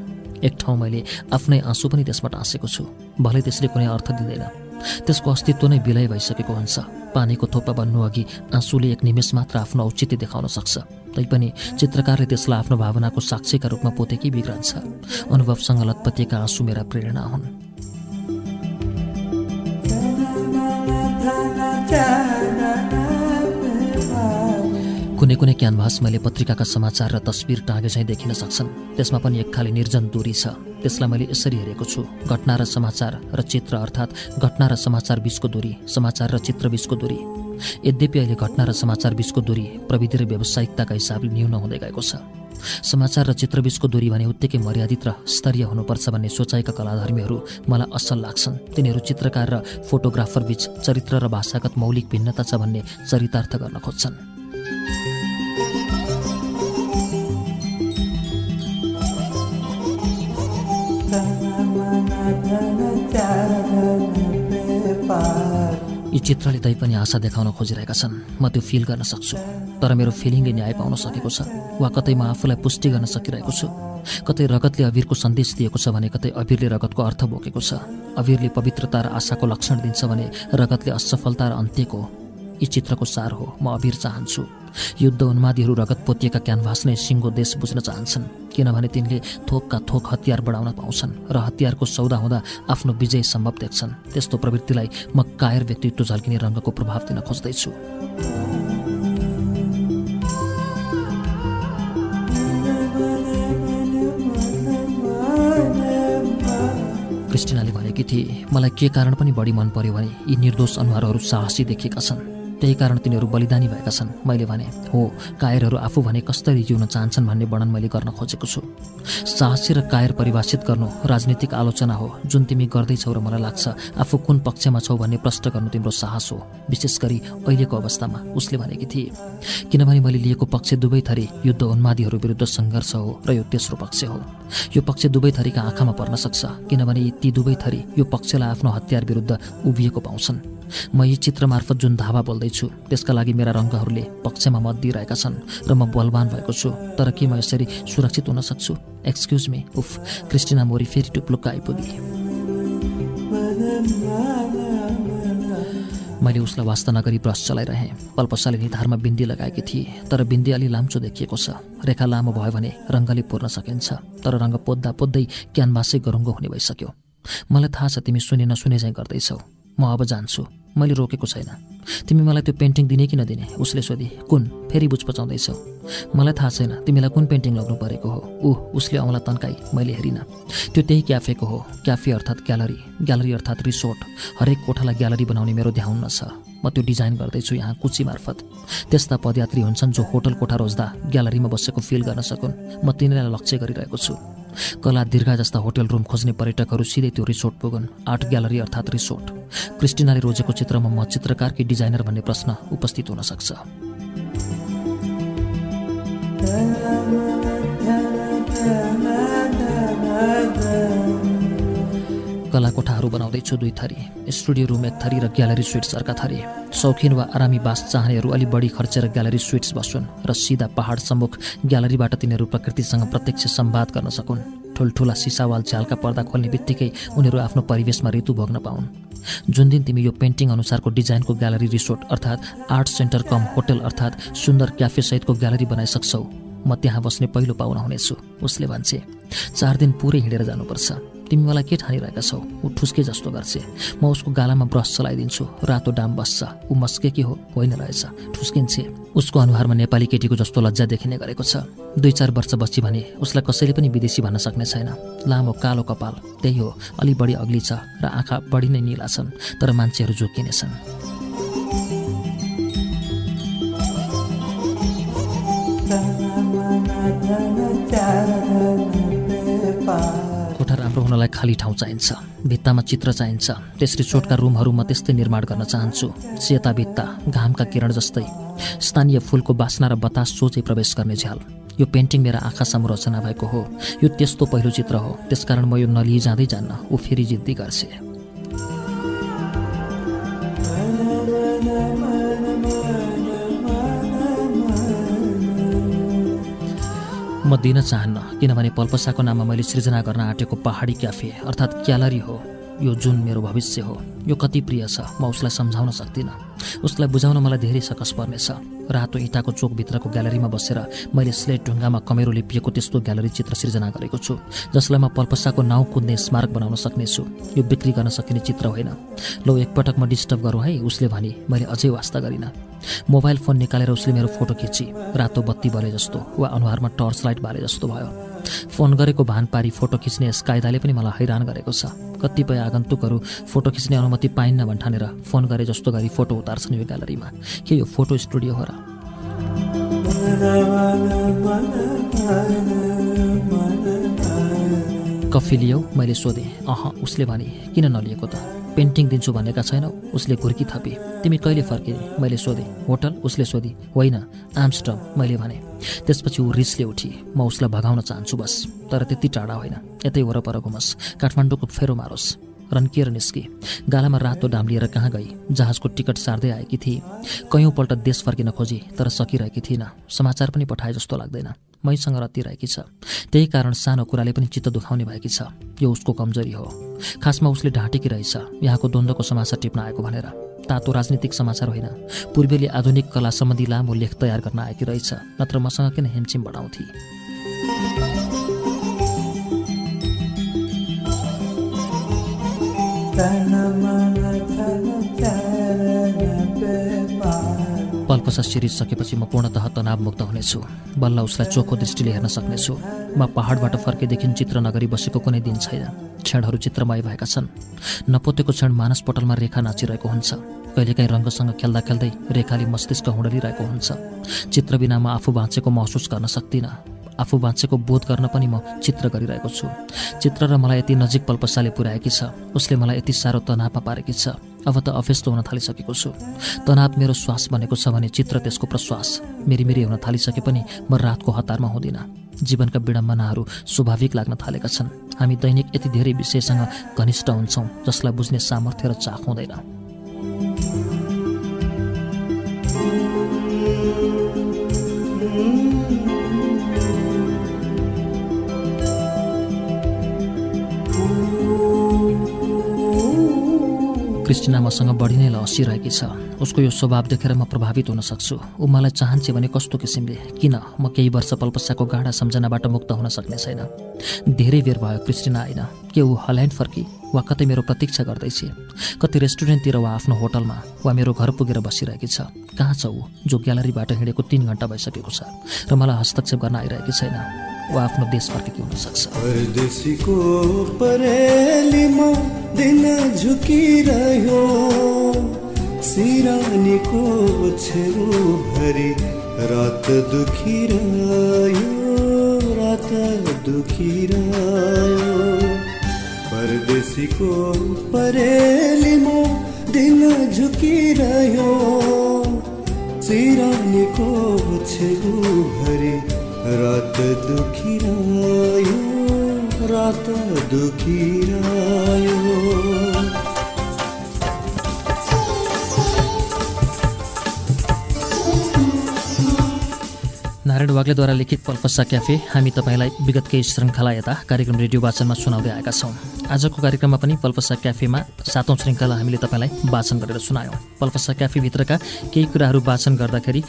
एक ठाउँ मैले आफ्नै आँसु पनि त्यसमा टाँसेको छु। भले त्यसले कुनै अर्थ दिँदैन। त्यसको अस्तित्व नै विलय भइसकेको हुन्छ। पानीको थोपा बन्नु अघि आँसुले एक निमेष मात्र आफ्नो औचित्य देखाउन सक्छ। तैपनि चित्रकारले त्यसलाई आफ्नो भावनाको साक्षीका रूपमा पोतेकै बिग्रन्छ। अनुभवसँग लतपतिएका आँसु मेरा प्रेरणा हुन्। कुनै कुनै क्यानभास मैले पत्रिकाका समाचार र तस्बिर टाँगे चाहिँ देखिन सक्छन्। त्यसमा पनि एक खाली निर्जन दूरी छ। त्यसलाई मैले यसरी हेरेको छु। घटना र समाचार र चित्र अर्थात् घटना र समाचार बिचको दूरी समाचार र चित्र बिचको दूरी। यद्यपि अहिले घटना र समाचार बिचको दूरी प्रविधि र व्यावसायिकताका हिसाबले न्यून हुँदै गएको छ। समाचार र चित्रबीचको दूरी भने उत्तिकै मर्यादित र स्तरीय हुनुपर्छ भन्ने सोचाइका कलाधर्मीहरू मलाई असल लाग्छन्। तिनीहरू चित्रकार र फोटोग्राफर बीच चरित्र र भाषागत मौलिक भिन्नता छ भन्ने चरितार्थ गर्न खोज्छन्। चित्रले तै पनि आशा देखाउन खोजिरहेका छन्। म त्यो फिल गर्न सक्छु। तर मेरो फिलिङले न्याय पाउन सकेको छ। वा कतै म आफूलाई पुष्टि गर्न सकिरहेको छु। कतै रगतले अबिरको सन्देश दिएको छ भने कतै अबिरले रगतको अर्थ बोकेको छ। अबिरले पवित्रता र आशाको लक्षण दिन्छ भने रगतले असफलता र अन्त्यको यी चित्रको सार हो। म अबिर चाहन्छु। युद्ध उन्मादीहरू रगत पोतिएका क्यानभास नै सिङ्गो देश बुझ्न चाहन्छन्। किनभने तिनले थोकका थोक हतियार बढाउन पाउँछन् र हतियारको सौदा हुँदा आफ्नो विजय सम्भव देख्छन्। त्यस्तो प्रवृत्तिलाई म कायर व्यक्तित्व झल्किने रङ्गको प्रभाव दिन खोज्दैछु। क्रिस्टिनाले भनेकी थिए मलाई के कारण पनि बढी मन पर्यो भने यी निर्दोष अनुहारहरू साहसी देखिएका छन्। त्यही कारण तिनीहरू बलिदानी भएका छन्। मैले भने हो कायरहरू आफू भने कसरी जिउन चाहन्छन् भन्ने वर्णन मैले गर्न खोजेको छु। साहसी र कायर परिभाषित गर्नु राजनीतिक आलोचना हो। जुन तिमी गर्दैछौ र मलाई लाग्छ आफू कुन पक्षमा छौ भन्ने प्रश्न गर्नु तिम्रो साहस हो। विशेष गरी अहिलेको अवस्थामा। उसले भनेकी थिए किनभने मैले लिएको पक्ष दुवै थरी युद्ध उन्मादीहरू विरुद्ध सङ्घर्ष हो र यो तेस्रो पक्ष हो। यो पक्ष दुवै थरीका आँखामा पर्न सक्छ किनभने ती दुवै थरी यो पक्षलाई आफ्नो हतियार विरुद्ध उभिएको पाउँछन्। म यी चित्र मार्फत जुन धावा बोल्दैछु त्यसका लागि मेरा रङ्गहरूले पक्षमा मत दिइरहेका छन् र म बलवान भएको छु तर के म यसरी सुरक्षित हुन सक्छु? एक्सक्युज मी उफ क्रिस्टिना मोरी फेरि टुप्लुक्क आइपुगे। मैले उसलाई वास्ता नगरी ब्रस चलाइरहेँ। पल्पसाले निधारमा बिन्दी लगाएकी थिए तर बिन्दी अलि लाम्चो देखिएको छ। रेखा लामो भयो भने रङ्गले पुर्न सकिन्छ तर रङ्ग पोद्दा पोद्दै क्यानभासै गरुङ्गो हुने भइसक्यो। मलाई थाहा छ तिमी सुने नसुने चाहिँ गर्दैछौ। म अब जान्छु। मैले रोकेको छैन। तिमी मलाई त्यो पेन्टिङ दिने कि नदिने? उसले सोधे कुन? फेरि बुझ पचाउँदैछौ मलाई थाहा छैन तिमीलाई कुन पेन्टिङ लग्नु परेको हो? ऊ उसले औँला तन्काई मैले हेरिनँ। त्यो त्यही क्याफेको हो। क्याफे अर्थात् ग्यालरी। ग्यालरी अर्थात् रिसोर्ट। हरेक कोठालाई ग्यालरी बनाउने मेरो ध्याउन छ। म त्यो डिजाइन गर्दैछु यहाँ कुची मार्फत। त्यस्ता पदयात्री हुन्छन् जो होटल कोठा रोज्दा ग्यालरीमा बसेको फिल गर्न सकुन्। म तिनीलाई लक्ष्य गरिरहेको छु। कला दीर्घ जस्ता होटल रुम खोज्ने पर्यटकहरू सिधै त्यो रिसोर्ट पुगन्। आर्ट ग्यालरी अर्थात् रिसोर्ट। क्रिस्टिनाले रोजेको चित्रमा म चित्रकारकी डिजाइनर भन्ने प्रश्न उपस्थित हुन सक्छ। कला कोठाहरू बनाउँदैछु दुई थरी। स्टुडियो रुम एक थरी र ग्यालरी स्विट्स अर्का थरी। शौखिन वा आरामी बास चाहनेहरू अलि बढी खर्चेर ग्यालरी स्विट्स बस्छन् र सिधा पहाड सम्मुख ग्यालरीबाट तिनीहरू प्रकृतिसँग प्रत्यक्ष सम्वाद गर्न सकुन्। ठुल्ठुला सिसावाल झ्यालका पर्दा खोल्ने बित्तिकै उनीहरू आफ्नो परिवेशमा ऋतु भोग्न पाउन्। जुन दिन तिमी यो पेन्टिङ अनुसारको डिजाइनको ग्यालरी रिसोर्ट अर्थात् आर्ट सेन्टर कम होटल अर्थात् सुन्दर क्याफेसहितको ग्यालरी बनाइसक्छौ म त्यहाँ बस्ने पहिलो पाहुना हुनेछु उसले भन्छे चार दिन पुरै हिँडेर जानुपर्छ। तिमी मलाई के ठानिरहेका छौ ऊ ठुस्के जस्तो गर्छे म उसको गालामा ब्रस चलाइदिन्छु रातो डाम बस्छ ऊ मस्के के हो होइन रहेछ ठुस्किन्छे उसको अनुहारमा नेपाली केटीको जस्तो लज्जा देखिने गरेको छ दुई चार वर्ष बसी भने उसलाई कसैले पनि विदेशी भन्न सक्ने छैन लामो कालो कपाल त्यही हो अलि बढी अग्ली छ र आँखा बढी नै निला छन् तर मान्छेहरू जोकिनेछन् कोठा राम्रो हुनलाई खाली ठाउँ चाहिन्छ। भित्तामा चित्र चाहिन्छ। त्यस रिसोर्टका रुमहरू म त्यस्तै निर्माण गर्न चाहन्छु। सेता भित्ता घामका किरण जस्तै। स्थानीय फुलको बास्ना र बतास सोझै प्रवेश गर्ने झ्याल। यो पेन्टिङ मेरा आँखासम्म रचना भएको हो। यो त्यस्तो पहिलो चित्र हो। त्यसकारण म यो नलिई जाँदै जान्न ऊ फेरि जिद्दी गर्छे। म दिन चाहन्न किनभने पल्पसाको नाममा मैले सृजना गर्न आँटेको पहाडी क्याफे अर्थात् क्यालरी हो। यो जुन मेरो भविष्य हो यो कति प्रिय छ म उसलाई सम्झाउन सक्दिनँ। उसलाई बुझाउन मलाई धेरै सकस पर्नेछ। रातो इँटाको चोकभित्रको ग्यालरीमा बसेर मैले स्लेट ढुङ्गामा कमेरो लिपिएको त्यस्तो ग्यालरी चित्र सिर्जना गरेको छु जसलाई म पल्पसाको नाउँ कुद्ने स्मारक बनाउन सक्नेछु। यो बिक्री गर्न सकिने चित्र होइन। लो एकपटक म डिस्टर्ब गरौँ है उसले भने मैले अझै वास्ता गरिनँ। मोबाइल फोन निकालेर उसले मेरो फोटो खिची। रातो बत्ती बले जस्तो वा अनुहारमा टर्च लाइट बाले जस्तो भयो। फोन गरेको भान पारी फोटो खिच्ने यस कायदाले पनि मलाई हैरान गरेको छ। कतिपय आगन्तुकहरू फोटो खिच्ने अनुमति पाइन्न भन्ठानेर फोन गरे जस्तो गरी फोटो उतार्छन् यो ग्यालरीमा। के यो फोटो स्टुडियो हो र? कफी लियौ मैले सोधेँ। अह उसले भने किन नलिएको त? पेन्टिङ दिन्छु भनेका छैनौ। उसले घुर्की थपे। तिमी कहिले फर्किने? मैले सोधेँ। होटल? उसले सोधी। होइन आम्स्टम मैले भने। त्यसपछि ऊ रिसले उठी। म उसलाई भगाउन चाहन्छु बस। तर त्यति टाढा होइन। यतै वरपर घुमोस्। काठमाडौँको फेरो मारोस्। रन्किएर निस्के। गालामा रातो डाम लिएर कहाँ गई? जहाजको टिकट सार्दै आएकी थिए। कैयौँपल्ट देश फर्किन खोजी तर सकिरहेकी थिइनँ। समाचार पनि पठाए जस्तो लाग्दैन। मैसँग रतिरहेकी छ। त्यही कारण सानो कुराले पनि चित्त दुखाउने भएकी छ। यो उसको कमजोरी हो। खासमा उसले ढाँटेकी रहेछ। यहाँको द्वन्द्वको समाचार टिप्न आएको भनेर। तातो राजनीतिक समाचार होइन। पूर्वेली आधुनिक कला सम्बन्धी लामो लेख तयार गर्न आएकी रहेछ। नत्र मसँग किन हेमचिम बढाउँथे? पल्पसा सिरिज सकेपछि म पूर्णतः तनावमुक्त हुनेछु। बल्ल उसलाई चोखो दृष्टिले हेर्न सक्नेछु। म पहाडबाट फर्केदेखि चित्र नगरी बसेको कुनै दिन छैन। क्षणहरू चित्रमय भएका छन्। नपोतेको क्षण मानसपटलमा रेखा नाचिरहेको हुन्छ। कहिलेकाहीँ रङ्गसँग खेल्दा खेल्दै रेखाले मस्तिष्क हुँडलिरहेको हुन्छ। चित्र बिना म आफू बाँचेको महसुस गर्न सक्दिनँ। आफू बाँचेको बोध गर्न पनि म चित्र गरिरहेको छु। चित्र र मलाई यति नजिक पल्पसाले पुर्याएकी छ। उसले मलाई यति साह्रो तनावमा पारेकी छ। अब त अफेस्तो हुन थालिसकेको छु। तनाव मेरो श्वास बनेको छ भने चित्र त्यसको प्रश्वास। मेरी मेरी हुन थालिसके पनि म रातको हतारमा हुँदिनँ। जीवनका विडम्बनाहरू स्वाभाविक लाग्न थालेका छन्। हामी दैनिक यति धेरै विषयसँग घनिष्ठ हुन्छौँ जसलाई बुझ्ने सामर्थ्य र चाख हुँदैन। क्रिस्टिना मसँग बढी नै हँसिरहेकी छ। उसको यो स्वभाव देखेर म प्रभावित हुन सक्छु। ऊ मलाई चाहन्छे भने कस्तो किसिमले किन म केही वर्ष पल्पसाको गाढा सम्झनाबाट मुक्त हुन सक्ने छैन। धेरै बेर भयो क्रिस्टिना आइन। के ऊ हल्यान्ड फर्की वा कतै मेरो प्रतीक्षा गर्दैछ? कति रेस्टुरेन्टतिर वा आफ्नो होटलमा वा मेरो घर पुगेर बसिरहेकी छ? कहाँ छ ऊ जो ग्यालरीबाट हिँडेको तिन घन्टा भइसकेको छ र मलाई हस्तक्षेप गर्न आइरहेकी छैन? वा आफ्नो देश फर्केकी हुन सक्छ। परदेशीको परेलीमा दिन झुकिरह्यो। सिरानीको छेउभरि रात दुखिरह्यो रात दुखिरह्यो। परदेशीको परेलीमा दिन झुकिरह्यो। सिरानीको छेउभरि रात दुखिरह्यो रात दुखिरह्यो नारायण वाग्लेद्वारा लिखित पल्पसा क्याफे हामी तपाईँलाई विगत केही श्रृङ्खला यता कार्यक्रम रेडियो वाचनमा सुनाउँदै आएका छौँ। आजको कार्यक्रममा पनि पल्पसा क्याफेमा सातौँ श्रृङ्खला हामीले तपाईँलाई वाचन गरेर सुनायौँ। पल्पसा क्याफेभित्रका केही कुराहरू वाचन गर्दाखेरि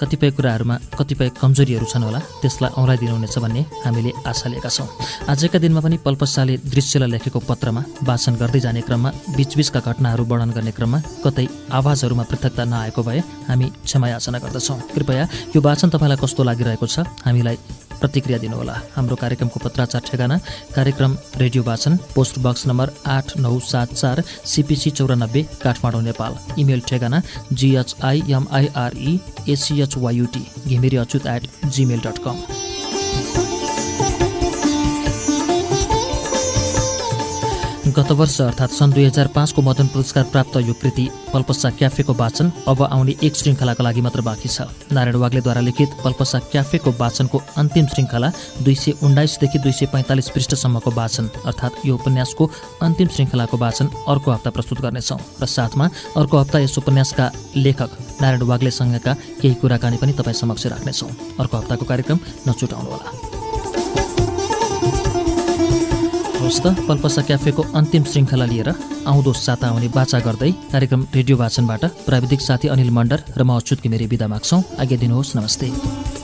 कतिपय कुराहरूमा कतिपय कमजोरीहरू छन् होला त्यसलाई औँलाइदिनुहुनेछ भन्ने हामीले आशा लिएका छौँ। आजका दिनमा पनि पल्पसाले दृश्यलाई लेखेको पत्रमा वाचन गर्दै जाने क्रममा बिचबिचका घटनाहरू वर्णन गर्ने क्रममा कतै आवाजहरूमा पृथकता नआएको भए हामी क्षमा याचना गर्दछौँ। कृपया यो वाचन तपाईँलाई कस्तो लागिरहेको छ हामीलाई प्रतिक्रिया दिनुहोला। हाम्रो कार्यक्रमको पत्राचार ठेगाना कार्यक्रम रेडियो वाचन पोस्ट बक्स नम्बर आठ नौ सात चार सिपिसी चौरानब्बे काठमाडौँ नेपाल। इमेल ठेगाना जिएचआइएमआइआरई एसिएचवायुटी Ghimire Achyut at Gmail dot कम गत वर्ष अर्थात् सन् दुई हजार पाँचको मदन पुरस्कार प्राप्त यो कृति पल्पसा क्याफेको वाचन अब आउने एक श्रृङ्खलाका लागि मात्र बाँकी छ। नारायण वाग्लेद्वारा लिखित पल्पसा क्याफेको वाचनको अन्तिम श्रृङ्खला दुई सय उन्नाइसदेखि दुई सय पैँतालिस पृष्ठसम्मको वाचन अर्थात् यो उपन्यासको अन्तिम श्रृङ्खलाको वाचन अर्को हप्ता प्रस्तुत गर्नेछौँ। र साथमा अर्को हप्ता यस उपन्यासका लेखक नारायण वाग्लेसँगका केही कुराकानी पनि तपाईँ समक्ष राख्नेछौँ। अर्को हप्ताको कार्यक्रम नछुटाउनुहोला हवस् त। पल्पसा क्याफेको अन्तिम श्रृङ्खला लिएर आउँदो साता आउने बाचा गर्दै कार्यक्रम रेडियो वाचनबाट प्राविधिक साथी अनिल मण्डर र म अच्युत घिमिरे विदा माग्छौँ। आज्ञा दिनुहोस्। नमस्ते।